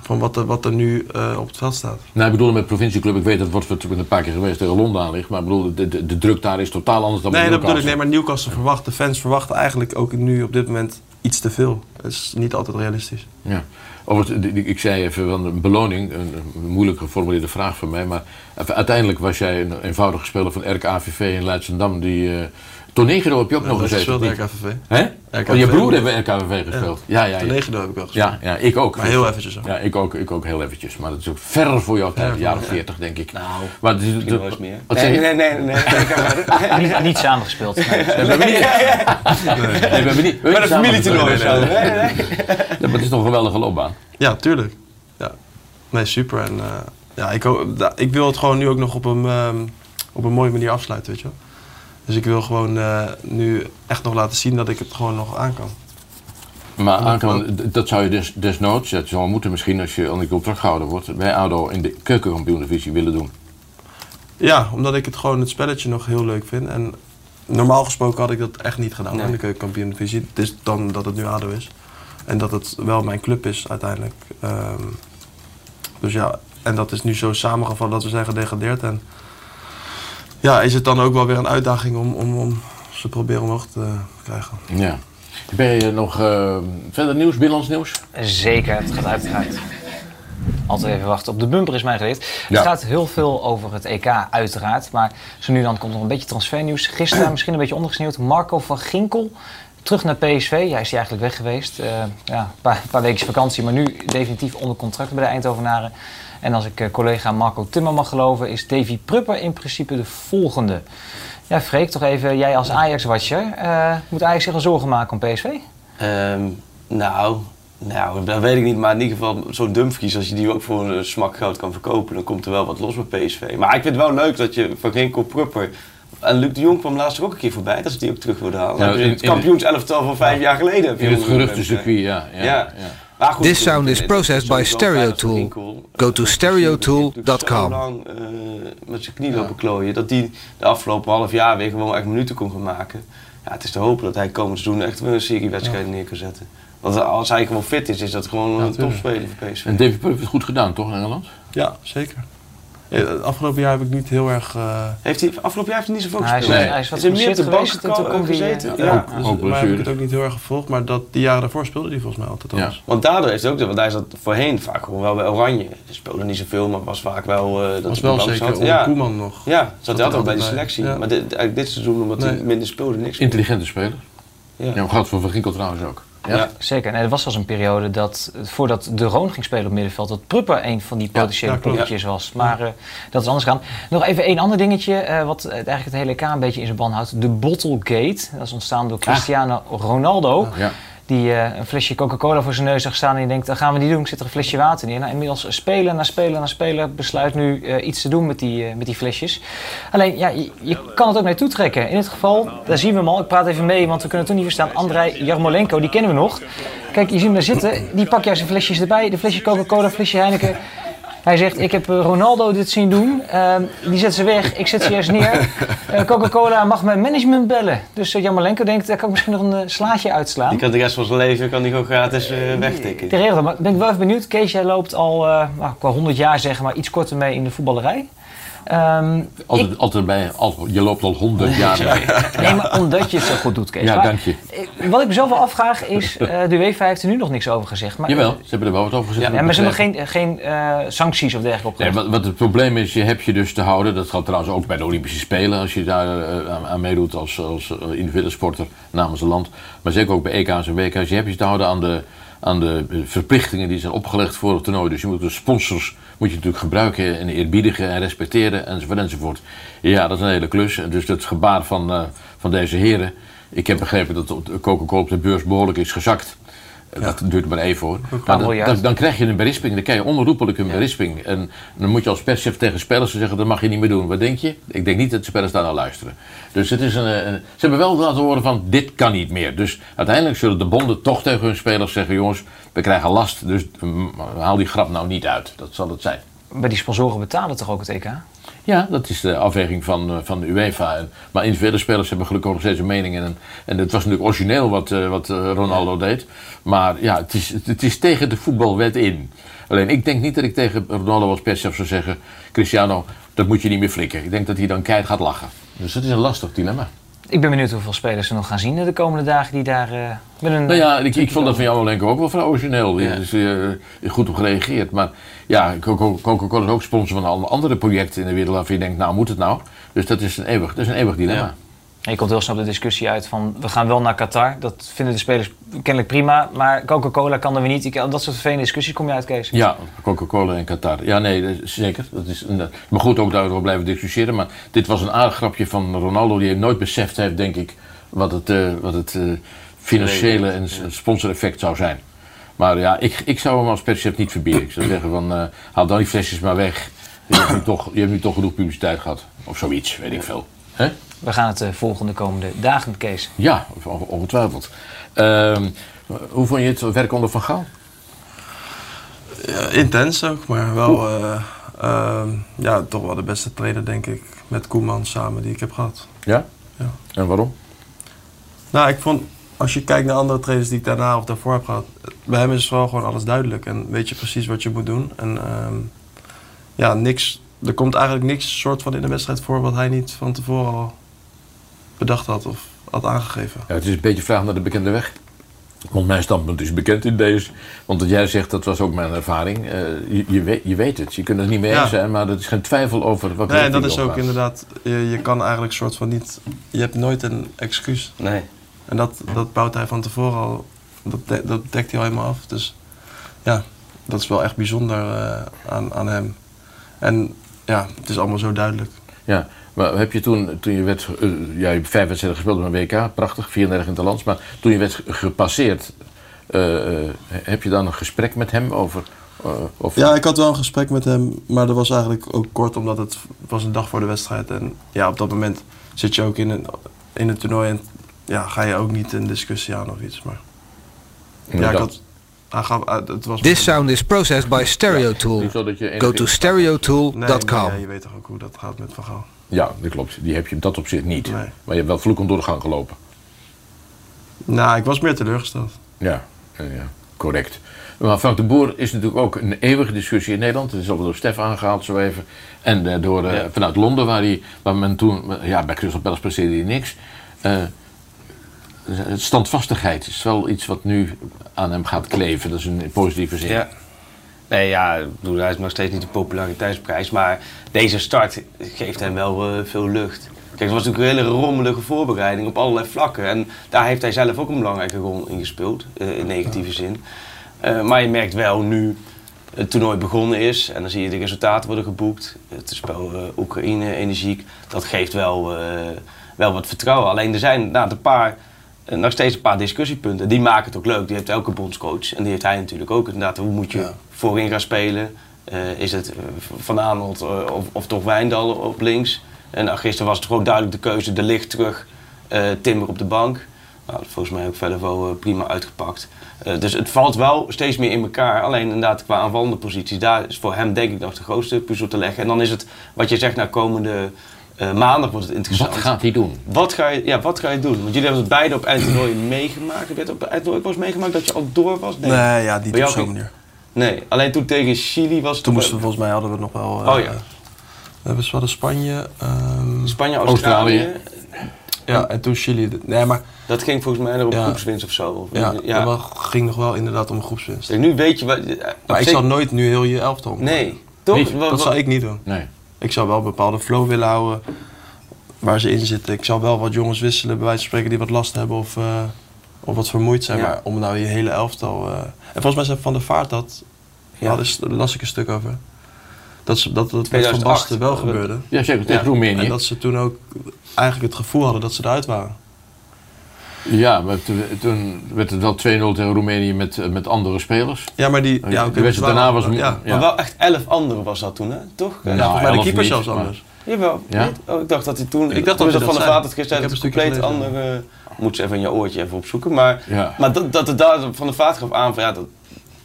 Van wat er, wat er nu eh, op het veld staat. Nou, ik bedoel met provincieclub, ik weet dat ik ben een paar keer geweest tegen Londen aan ligt. Maar ik bedoel, de, de, de druk daar is totaal anders dan Nee, bij dat bedoel ik. Newcastle. Nee, maar Newcastle verwacht, de fans verwachten eigenlijk ook nu op dit moment iets te veel. Het is niet altijd realistisch. Ja. De- ik zei even van een beloning, een, moeilijk geformuleerde vraag van mij. Maar uiteindelijk was jij een eenvoudige speler van RKAVV in Leidschendam. Die, eh Tornegro heb je ook Ja, nog dat gezeten. speelde of niet? RKVV. Oh, je broer heeft bij RKVV gespeeld. Ja, ja, ja. Tornegro heb ik wel gespeeld. Ja, ja, ik ook. Maar heel eventjes ook. Ja, ik ook, ik ook heel eventjes. Maar dat is ook ver voor jouw tijd, Ja, jaren ja. 40 denk ik. Nou, maar wel eens meer. Wat Nee, nee, nee, nee, nee, nee. niet, niet samengespeeld. Nee. Nee, we hebben niet. Nee, we hebben niet. hebben een samen familietoernooi gespeeld. zo. Nee, nee. Ja, maar het is toch een geweldige loopbaan. Ja, tuurlijk. Ja. Nee, super. En eh, ja, ik, ik wil het gewoon nu ook nog op een, ehm, op een mooie manier afsluiten, weet je wel. Dus ik wil gewoon eh, nu echt nog laten zien dat ik het gewoon nog aan kan. Maar aankan, d- dat zou je des, desnoods, dat zou moeten misschien als je aan die contract gehouden wordt, bij ADO in de keukenkampioen-divisie willen doen. Ja, omdat ik het gewoon het spelletje nog heel leuk vind. En normaal gesproken had ik dat echt niet gedaan Nee. in de keukenkampioen divisie. Het is dan dat het nu ADO is. En dat het wel mijn club is uiteindelijk. Ehm, dus ja, en dat is nu zo samengevallen dat we zijn gedegradeerd. En ja, is het dan ook wel weer een uitdaging om, om, om ze proberen omhoog te krijgen. Ja. Ben je nog eh, verder nieuws, binnenlands nieuws? Zeker, het gaat uiteraard. Altijd even wachten op de bumper is mij geleerd. Ja. Het gaat heel veel over het EK uiteraard. Maar zo nu dan komt er nog een beetje transfernieuws. Gisteren misschien een beetje ondergesneeuwd. Marco van Ginkel terug naar PSV. Ja, is hij eigenlijk weg geweest. Eh, ja, een paar, paar weken vakantie. Maar nu definitief onder contract bij de Eindhovenaren. En als ik eh, collega Marco Timmer mag geloven... is Davy Prupper in principe de volgende. Ja, Freek, toch even. Jij als Ajax-watcher. eh, moet Ajax zich al zorgen maken om PSV? Ehm, nou, nou, dat weet ik niet. Maar in ieder geval, zo'n Dumfries, als je die ook voor een smak geld kan verkopen, dan komt er wel wat los bij PSV. Maar ik vind het wel leuk dat je van Ginkel Prupper... En Luc de Jong kwam laatst ook een keer voorbij, dat ze die ook terug wilden halen. Je in- het in- kampioenselftal van vijf jaar geleden. Heb je In het geruchtencircuit, ja. ja, Ja. ja. Goed, This sound is het- processed by het is sowieso wel Stereo fijn Tool. als Ginkel, Go to eh, stereotool.com. zo lang eh, met zijn knie lopen klooien, dat hij de afgelopen half jaar weer gewoon echt minuten kon gaan maken. Ja, het is te hopen dat hij komend seizoen echt weer een serie wedstrijden neer kan zetten. Want als hij gewoon fit is, is dat gewoon een topspeler voor PSV. En Davy Prupper heeft het goed gedaan, toch, in Engeland? Ja, zeker. Het afgelopen jaar heb ik niet heel erg... eh, Heeft hij, afgelopen jaar heeft hij niet zoveel Hij is- gespeeld. hij is wat hij meer op de bank hij, gezeten. eh, Ja. ook- dus, ook maar heb ik het ook niet heel erg gevolgd. Maar dat, die jaren daarvoor speelde hij volgens mij altijd Ja. alles. Want daardoor is het ook, want hij zat voorheen vaak gewoon wel bij Oranje. Hij speelde niet zoveel, maar was vaak wel eh dat was hij wel de bank zeker zat. Ja, Koeman nog. ja, zat hij hij altijd bij de selectie. Ja. Maar dit, eigenlijk dit seizoen, omdat hij Nee. minder speelde, niks meer. Intelligente speler. Ja. Ja, gaat voor Van Ginkel trouwens ook. Ja. Ja. Zeker. Nee, er was zelfs een periode dat, voordat De Roon ging spelen op middenveld, dat Prupper een van die potentiële poppetjes was. Maar eh, dat is anders gaan. Nog even één ander dingetje, eh, wat eigenlijk het hele EK een beetje in zijn ban houdt. De Bottlegate. Dat is ontstaan door Cristiano Ronaldo. Ja. Die eh, een flesje Coca-Cola voor zijn neus zag staan en die denkt, dat gaan we niet doen. Zit er een flesje water neer. Nou, inmiddels speler na speler na speler besluit nu eh, iets te doen met die, eh, met die flesjes. Alleen, ja, je, kan het ook naartoe trekken. In dit geval, daar zien we hem al. Ik praat even mee, want we kunnen toen niet verstaan. Andrei Jarmolenko, die kennen we nog. Kijk, je ziet hem daar zitten. Die pakt juist zijn flesjes erbij. De flesje Coca-Cola, flesje Heineken. Hij zegt, ik heb eh, Ronaldo dit zien doen. Ehm, die zet ze weg, ik zet ze eerst neer. Eh, Coca-Cola mag mijn management bellen. Dus uh, denkt, daar kan ik misschien nog een slaatje uitslaan. Die kan de rest van zijn leven kan die gewoon gratis wegtikken. Regelt dat. Maar ben ik wel even benieuwd. Kees, jij loopt al, nou, qua 100 jaar zeg maar, iets korter mee in de voetballerij. Um, altijd, ik... altijd bij, je loopt al honderd jaar mee. nee, maar omdat je het zo goed doet, Kees. Ja, dank je. Wat ik mezelf wel afvraag is, uh, de UEFA heeft er nu nog niks over gezegd. Maar, Jawel, ze hebben er wel wat over gezegd. Ja, maar ze hebben geen, geen uh, sancties of dergelijke opgelegd. Nee, wat, wat, het probleem is, je hebt je dus te houden. Dat geldt trouwens ook bij de Olympische Spelen. Als je daar uh, aan, aan, meedoet als, als individuele sporter namens een land. Maar zeker ook bij EK's en WK's. Je hebt je te houden aan de, aan de verplichtingen die zijn opgelegd voor het toernooi. Dus je moet de sponsors moet je natuurlijk gebruiken en eerbiedigen en respecteren enzovoort enzovoort. Ja, dat is een hele klus. Dus het gebaar van, uh, van deze heren. Ik heb begrepen dat Coca-Cola op de beurs behoorlijk is gezakt. Dat duurt maar even hoor. Maar dan, dan, dan, krijg je een berisping, dan krijg je onherroepelijk een berisping. En dan moet je als perschef tegen spelers zeggen, dat mag je niet meer doen. Wat denk je? Ik denk niet dat de spelers daar naar luisteren. Dus het is een, een, ze hebben wel laten horen van, dit kan niet meer. Dus uiteindelijk zullen de bonden toch tegen hun spelers zeggen, jongens, we krijgen last. Dus um, haal die grap nou niet uit. Dat zal het zijn. Maar die sponsoren betalen toch ook het EK? Ja, dat is de afweging van, van de UEFA. Maar individuele spelers hebben gelukkig nog steeds een mening. En, en het was natuurlijk origineel wat, uh, wat uh, Ronaldo deed. Maar ja, het is, het is tegen de voetbalwet in. Alleen ik denk niet dat ik tegen Ronaldo als perschef zou zeggen... Cristiano, dat moet je niet meer flikken. Ik denk dat hij dan keihard gaat lachen. Dus dat is een lastig dilemma. Ik ben benieuwd hoeveel spelers we nog gaan zien de komende dagen die daar uh, met een... Nou ja, ik, ik vond dat van jou Lenko ook wel vrij origineel. Ja. is uh, goed op gereageerd. Maar ja, Coca-Cola is ook sponsor van alle andere projecten in de wereld waarvan je denkt, nou moet het nou? Dus dat is een eeuwig, dat is een eeuwig dilemma. Ja. Je komt heel snel de discussie uit van we gaan wel naar Qatar. Dat vinden de spelers kennelijk prima. Maar Coca-Cola kan er weer niet. Dat soort vervelende discussies kom je uit, Kees. Ja, Coca-Cola en Qatar. Ja, nee, zeker. Dat is een, maar goed, ook daarover blijven discussiëren. Maar dit was een aardig grapje van Ronaldo. Die heeft nooit beseft heeft, denk ik, wat het, uh, wat het uh, financiële en sponsoreffect zou zijn. Maar ja, ik, ik zou hem als perschef niet verbieden. Ik zou zeggen van, uh, haal dan die flesjes maar weg. Je hebt, nu toch, je hebt nu toch genoeg publiciteit gehad. Of zoiets, weet ik veel. He? We gaan het uh, volgende komende dagen, Kees. Ja, ongetwijfeld. Uh, hoe vond je het werk onder Van Gaal? Ja, intens ook, maar wel uh, uh, ja, toch wel de beste trainer, denk ik, met Koeman samen die ik heb gehad. Ja? ja. En waarom? Nou, ik vond, als je kijkt naar andere trainers die ik daarna of daarvoor heb gehad, bij hem is wel gewoon alles duidelijk en weet je precies wat je moet doen. En ehm, ja, niks, er komt eigenlijk niks soort van in de wedstrijd voor wat hij niet van tevoren al bedacht had of had aangegeven. Ja, het is een beetje vraag naar de bekende weg. Want mijn standpunt is bekend in deze. Want wat jij zegt, dat was ook mijn ervaring. Uh, je, je, weet, je weet het, je kunt het niet mee eens ja. zijn, maar er is geen twijfel over wat Nee, dat is ook inderdaad, je, je kan eigenlijk soort van niet, je hebt nooit een excuus. Nee. En dat, dat bouwt hij van tevoren al, dat, de, dat dekt hij al helemaal af. Dus ja, dat is wel echt bijzonder uh, aan, aan hem. En ja, het is allemaal zo duidelijk. Ja, maar heb je toen, toen je werd, uh, ja, je hebt vijf wedstrijden gespeeld op een WK, prachtig, 34 in het land, maar toen je werd gepasseerd, uh, uh, heb je dan een gesprek met hem over? Of... Ja, ik had wel een gesprek met hem, maar dat was eigenlijk ook kort, omdat het was een dag voor de wedstrijd. En ja, op dat moment zit je ook in een, in een toernooi en ja, ga je ook niet een discussie aan of iets. Maar ja, ik had, het was This sound is processed by Stereotool. Ja, Go to stereotool.com. Nee, nee, je weet toch ook hoe dat gaat met Van Gaal. Ja, dat klopt. Die heb je op dat opzicht niet. Nee. Maar je hebt wel vloekend door de gang gelopen. Nou, ik was meer teleurgesteld. Ja, ja correct. Maar Frank de Boer is natuurlijk ook een eeuwige discussie in Nederland. Het is al door Stef aangehaald zo even. En uh, door, uh, ja. vanuit Londen, waar, hij, waar men toen... Ja, bij Crystal Palace presteerde hij niks. Uh, standvastigheid is wel iets wat nu aan hem gaat kleven. Dat is een positieve zin. Ja. Nee, ja, hij is nog steeds niet de populariteitsprijs. Maar deze start geeft hem wel uh, veel lucht. Kijk, het was natuurlijk een hele rommelige voorbereiding op allerlei vlakken. En daar heeft hij zelf ook een belangrijke rol in gespeeld, uh, in negatieve zin. Uh, maar je merkt wel nu het toernooi begonnen is en dan zie je de resultaten worden geboekt. Het spel Oekraïne, energiek, dat geeft wel, wel wat vertrouwen. Alleen er zijn nou, een paar nog steeds een paar discussiepunten. Die maken het ook leuk. Die heeft elke bondscoach. En die heeft hij natuurlijk ook. Inderdaad, hoe moet je ja. voorin gaan spelen? Uh, is het Van Aanholt uh, of, of, toch Wijndal op links? En gisteren was het gewoon duidelijk de keuze. De licht terug, Timber op de bank. Nou, volgens mij ook verder wel eh, prima uitgepakt. Eh, dus het valt wel steeds meer in elkaar. Alleen inderdaad qua aanvallende posities, daar is voor hem denk ik nog de grootste puzzel te leggen. En dan is het, wat je zegt, naar komende eh, maandag wordt het interessant. Wat gaat hij doen? Wat ga, je, ja, wat ga je doen? Want jullie hebben het beide op eindtoernooi meegemaakt. Heb je het op eindtoernooi ook wel eens meegemaakt dat je al door was? Nee, ja, niet op zo'n manier. Nee, alleen toen tegen Chili was het Toen moesten we volgens mij hadden we nog wel. eh, Oh ja. We hebben hadden Spanje. ehm, Spanje, Australië. Ja, en toen Chili. Nee, maar. Dat ging volgens mij nog op Ja. groepswinst of zo. Of- Ja, ja. dat wel- ging nog wel inderdaad om een groepswinst. Kijk, nu weet je wat. Maar ik zou nooit nu heel je elftal Nee, toch? Dat wat- zou ik niet doen. Nee. Ik zou wel een bepaalde flow willen houden waar ze in zitten. Ik zou wel wat jongens wisselen, bij wijze van spreken, die wat last hebben of, eh, of wat vermoeid zijn. Ja. Maar om nou je hele elftal... eh, En volgens mij zei Van der Vaart dat, Ja. daar las ik een stuk over. Dat, ze, dat het met Van 2008. Basten wel gebeurde. Ja, zeker, tegen Roemenië. En dat ze toen ook eigenlijk het gevoel hadden dat ze eruit waren. Ja, maar toen, werd het wel 2-0 tegen Roemenië met, eh, met andere spelers. Ja, maar die... Ja, oké, het daarna was... ja. Maar wel echt elf anderen was dat toen, hè? Toch? Nou, mij de keeper niet, zelfs maar- anders. Jawel. Ja? Oh, ik dacht dat hij toen. Ik dacht dat hij van dat de Het een is stukje compleet andere. Moet ze even in je oortje even opzoeken. Maar, Ja. maar dat, dat het daar van de Vaart gaf aan van ja, dat.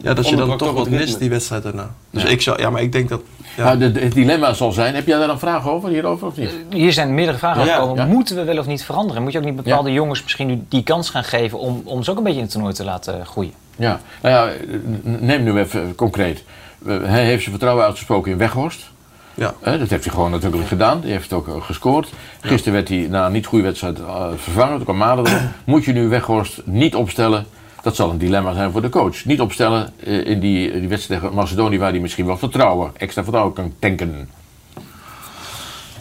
Ja, dat je dan toch wat mist die wedstrijd daarna. Dus Ja. ik zou... Ja, maar ik denk dat... Ja, Nou, de- de- het dilemma zal zijn, heb jij daar een vraag over hierover of niet? Hier zijn meerdere vragen Ja. Moeten we wel of niet veranderen? Moet je ook niet bepaalde jongens misschien nu die kans gaan geven om, om ze ook een beetje in het toernooi te laten groeien? Ja, nou ja, neem nu even concreet. Eh, Hij heeft zijn vertrouwen uitgesproken in Weghorst. ja. Eh, dat heeft hij gewoon natuurlijk gedaan. Die heeft ook eh, gescoord. Gisteren werd hij na een niet goede wedstrijd eh, vervangen. Toen kwam Malen erop. Moet je nu Weghorst niet opstellen? Dat zal een dilemma zijn voor de coach. Niet opstellen eh, in die, die wedstrijd tegen Macedonië waar hij misschien wel vertrouwen, extra vertrouwen kan tanken.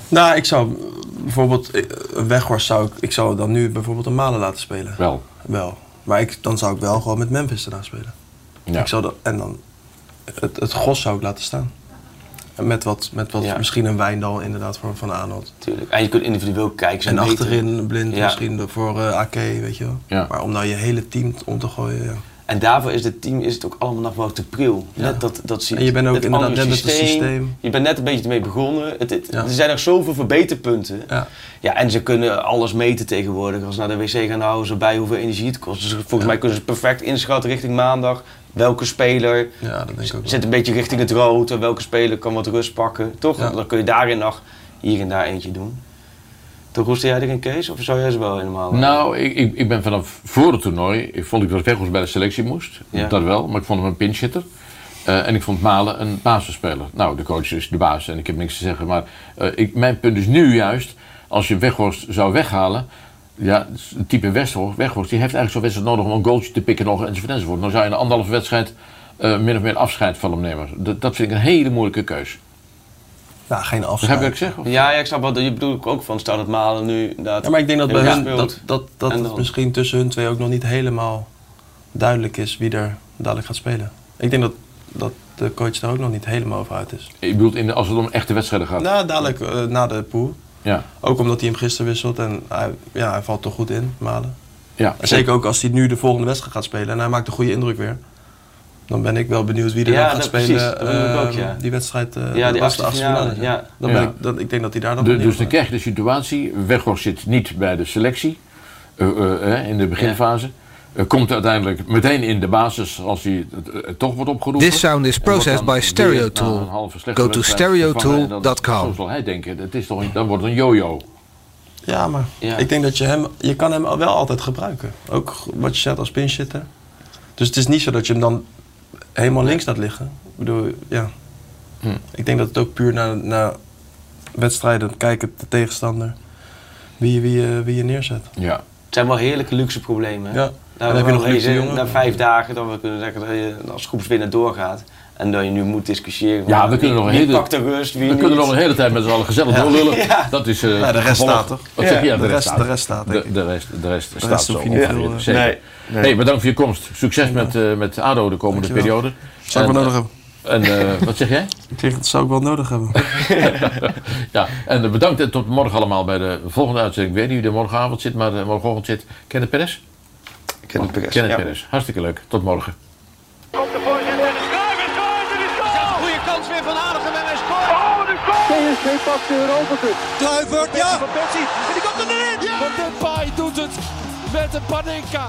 Nou, ik zou bijvoorbeeld eh, Weghorst zou ik, ik zou dan nu bijvoorbeeld een Malen laten spelen. Wel. Wel. Maar ik, dan zou ik wel gewoon met Memphis eraan spelen. Ja. Ik zou dat, en dan het, het Gos zou ik laten staan. Met wat, met wat Ja. misschien een Wijndal inderdaad voor Van Arnold. Tuurlijk. En je kunt individueel kijken. En achterin blind Ja. misschien voor eh AK, weet je wel. Ja. Maar om nou je hele team om te gooien, ja. En daarvoor is het team is het ook allemaal nog wel te pril. Ja. Net dat, dat zie- En je bent ook inderdaad andere net met het systeem. Je bent net een beetje ermee begonnen. Het, het- Ja. Er zijn nog zoveel verbeterpunten. Ja. Ja, en ze kunnen alles meten tegenwoordig. Als ze naar de wc gaan, houden ze bij hoeveel energie het kost. Dus volgens mij kunnen ze perfect inschatten richting maandag. Welke speler Ja, dat denk ik ook zit een beetje richting het rood. en Welke speler kan wat rust pakken. Toch? Ja. Dan kun je daarin nog hier en daar eentje doen. Toch roeste jij er een case? Of zou jij ze wel helemaal... eh, Nou, ik, ik, ik ben vanaf voor het toernooi, ik vond ik dat Weghorst bij de selectie moest. Ja. Dat wel, maar ik vond hem een pinchitter. Eh, en ik vond Malen een basisspeler. Nou, de coach is de baas en ik heb niks te zeggen. Maar eh, ik, mijn punt is nu juist, als je Weghorst zou weghalen... Ja, het type Weghorst, Weghorst die heeft eigenlijk zo'n wedstrijd nodig om een goaltje te pikken nog enzovoort enzovoort. Dan zou je een anderhalve wedstrijd eh, min of meer afscheid van hem nemen. Dat, dat vind ik een hele moeilijke keus. Ja, geen je afscheid. wat ik zeg? Of- Ja, ja, ik snap wat je bedoelt ook van. Stel dat Malen nu inderdaad... Ja, maar ik denk dat bij hun, dat, dat, dat het misschien tussen hun twee ook nog niet helemaal duidelijk is wie er dadelijk gaat spelen. Ik denk dat, dat de coach daar ook nog niet helemaal over uit is. Ik bedoel, in de, als het om echte wedstrijden gaat. Nou, dadelijk eh, na de pool. Ja, Ook omdat hij hem gisteren wisselt en hij, ja, hij valt toch goed in, Malen. ja. En zeker ook als hij nu de volgende wedstrijd gaat spelen en hij maakt een goede indruk weer. Dan ben ik wel benieuwd wie er Ja, dan gaat spelen. Dat ook, eh, ja. Die wedstrijd, eh, Ja, die achtste achtste finale, finale. ja. Dan Ja. ben ik, dat, ik denk dat hij daar dan De- dus dan krijg je de situatie, Weghorst zit niet bij de selectie eh, eh, eh, in de beginfase. Eh, komt uiteindelijk meteen in de basis als hij eh, toch wordt opgeroepen. This sound is processed by Stereotool. Go to stereotool.com. Zo zal hij denken, het is toch een, dan wordt het een yo-yo. Ja, maar Ja. ik denk dat je hem, je kan hem wel altijd gebruiken. Ook wat je zegt als pinchitter. Dus het is niet zo dat je hem dan helemaal links laat liggen. Ik bedoel, ja. Hm. Ik denk dat het ook puur naar, naar wedstrijden kijken, de tegenstander, wie je, wie je, wie je neerzet. Ja. Het zijn wel heerlijke luxe problemen. hè? Ja. Nou, En dan heb je nog lezen, Luc de Jong na vijf dagen dat we kunnen zeggen dat je als groepswinnaar doorgaat. En dat je nu moet discussiëren. Ja, we kunnen nog een hele- pakt de rust, wie We niet. kunnen nog een hele tijd met z'n allen gezellig doorlullen. Ja. Dat is eh, Ja, de rest staat toch? Wat zeg je? Ja, de, rest, de rest staat, denk De, ik. de rest, de rest staat rest zo niet veel, nee, nee. Hey, bedankt voor je komst. Succes met, eh, met ADO de komende Dankjewel. periode. Zou ik En, wel nodig hebben. En eh, wat zeg jij? Ik zeg, dat zou ik wel nodig hebben. ja, en bedankt en tot morgen allemaal bij de volgende uitzending. Ik weet niet wie er morgenavond zit, maar morgenochtend zit Kenneth Perez. Kenneth Perez, Kenneth ja. Perez. Hartstikke leuk. Tot morgen. Komt de voorzet en de schuif en scoort en is goal! Een goede kans weer van Aardigem en hij scoort! Oh, de goal! Pakt de Europa Cup. Kluivert, ja! Van Persie en die komt er erin! Van Depay doet het. met een Panenka.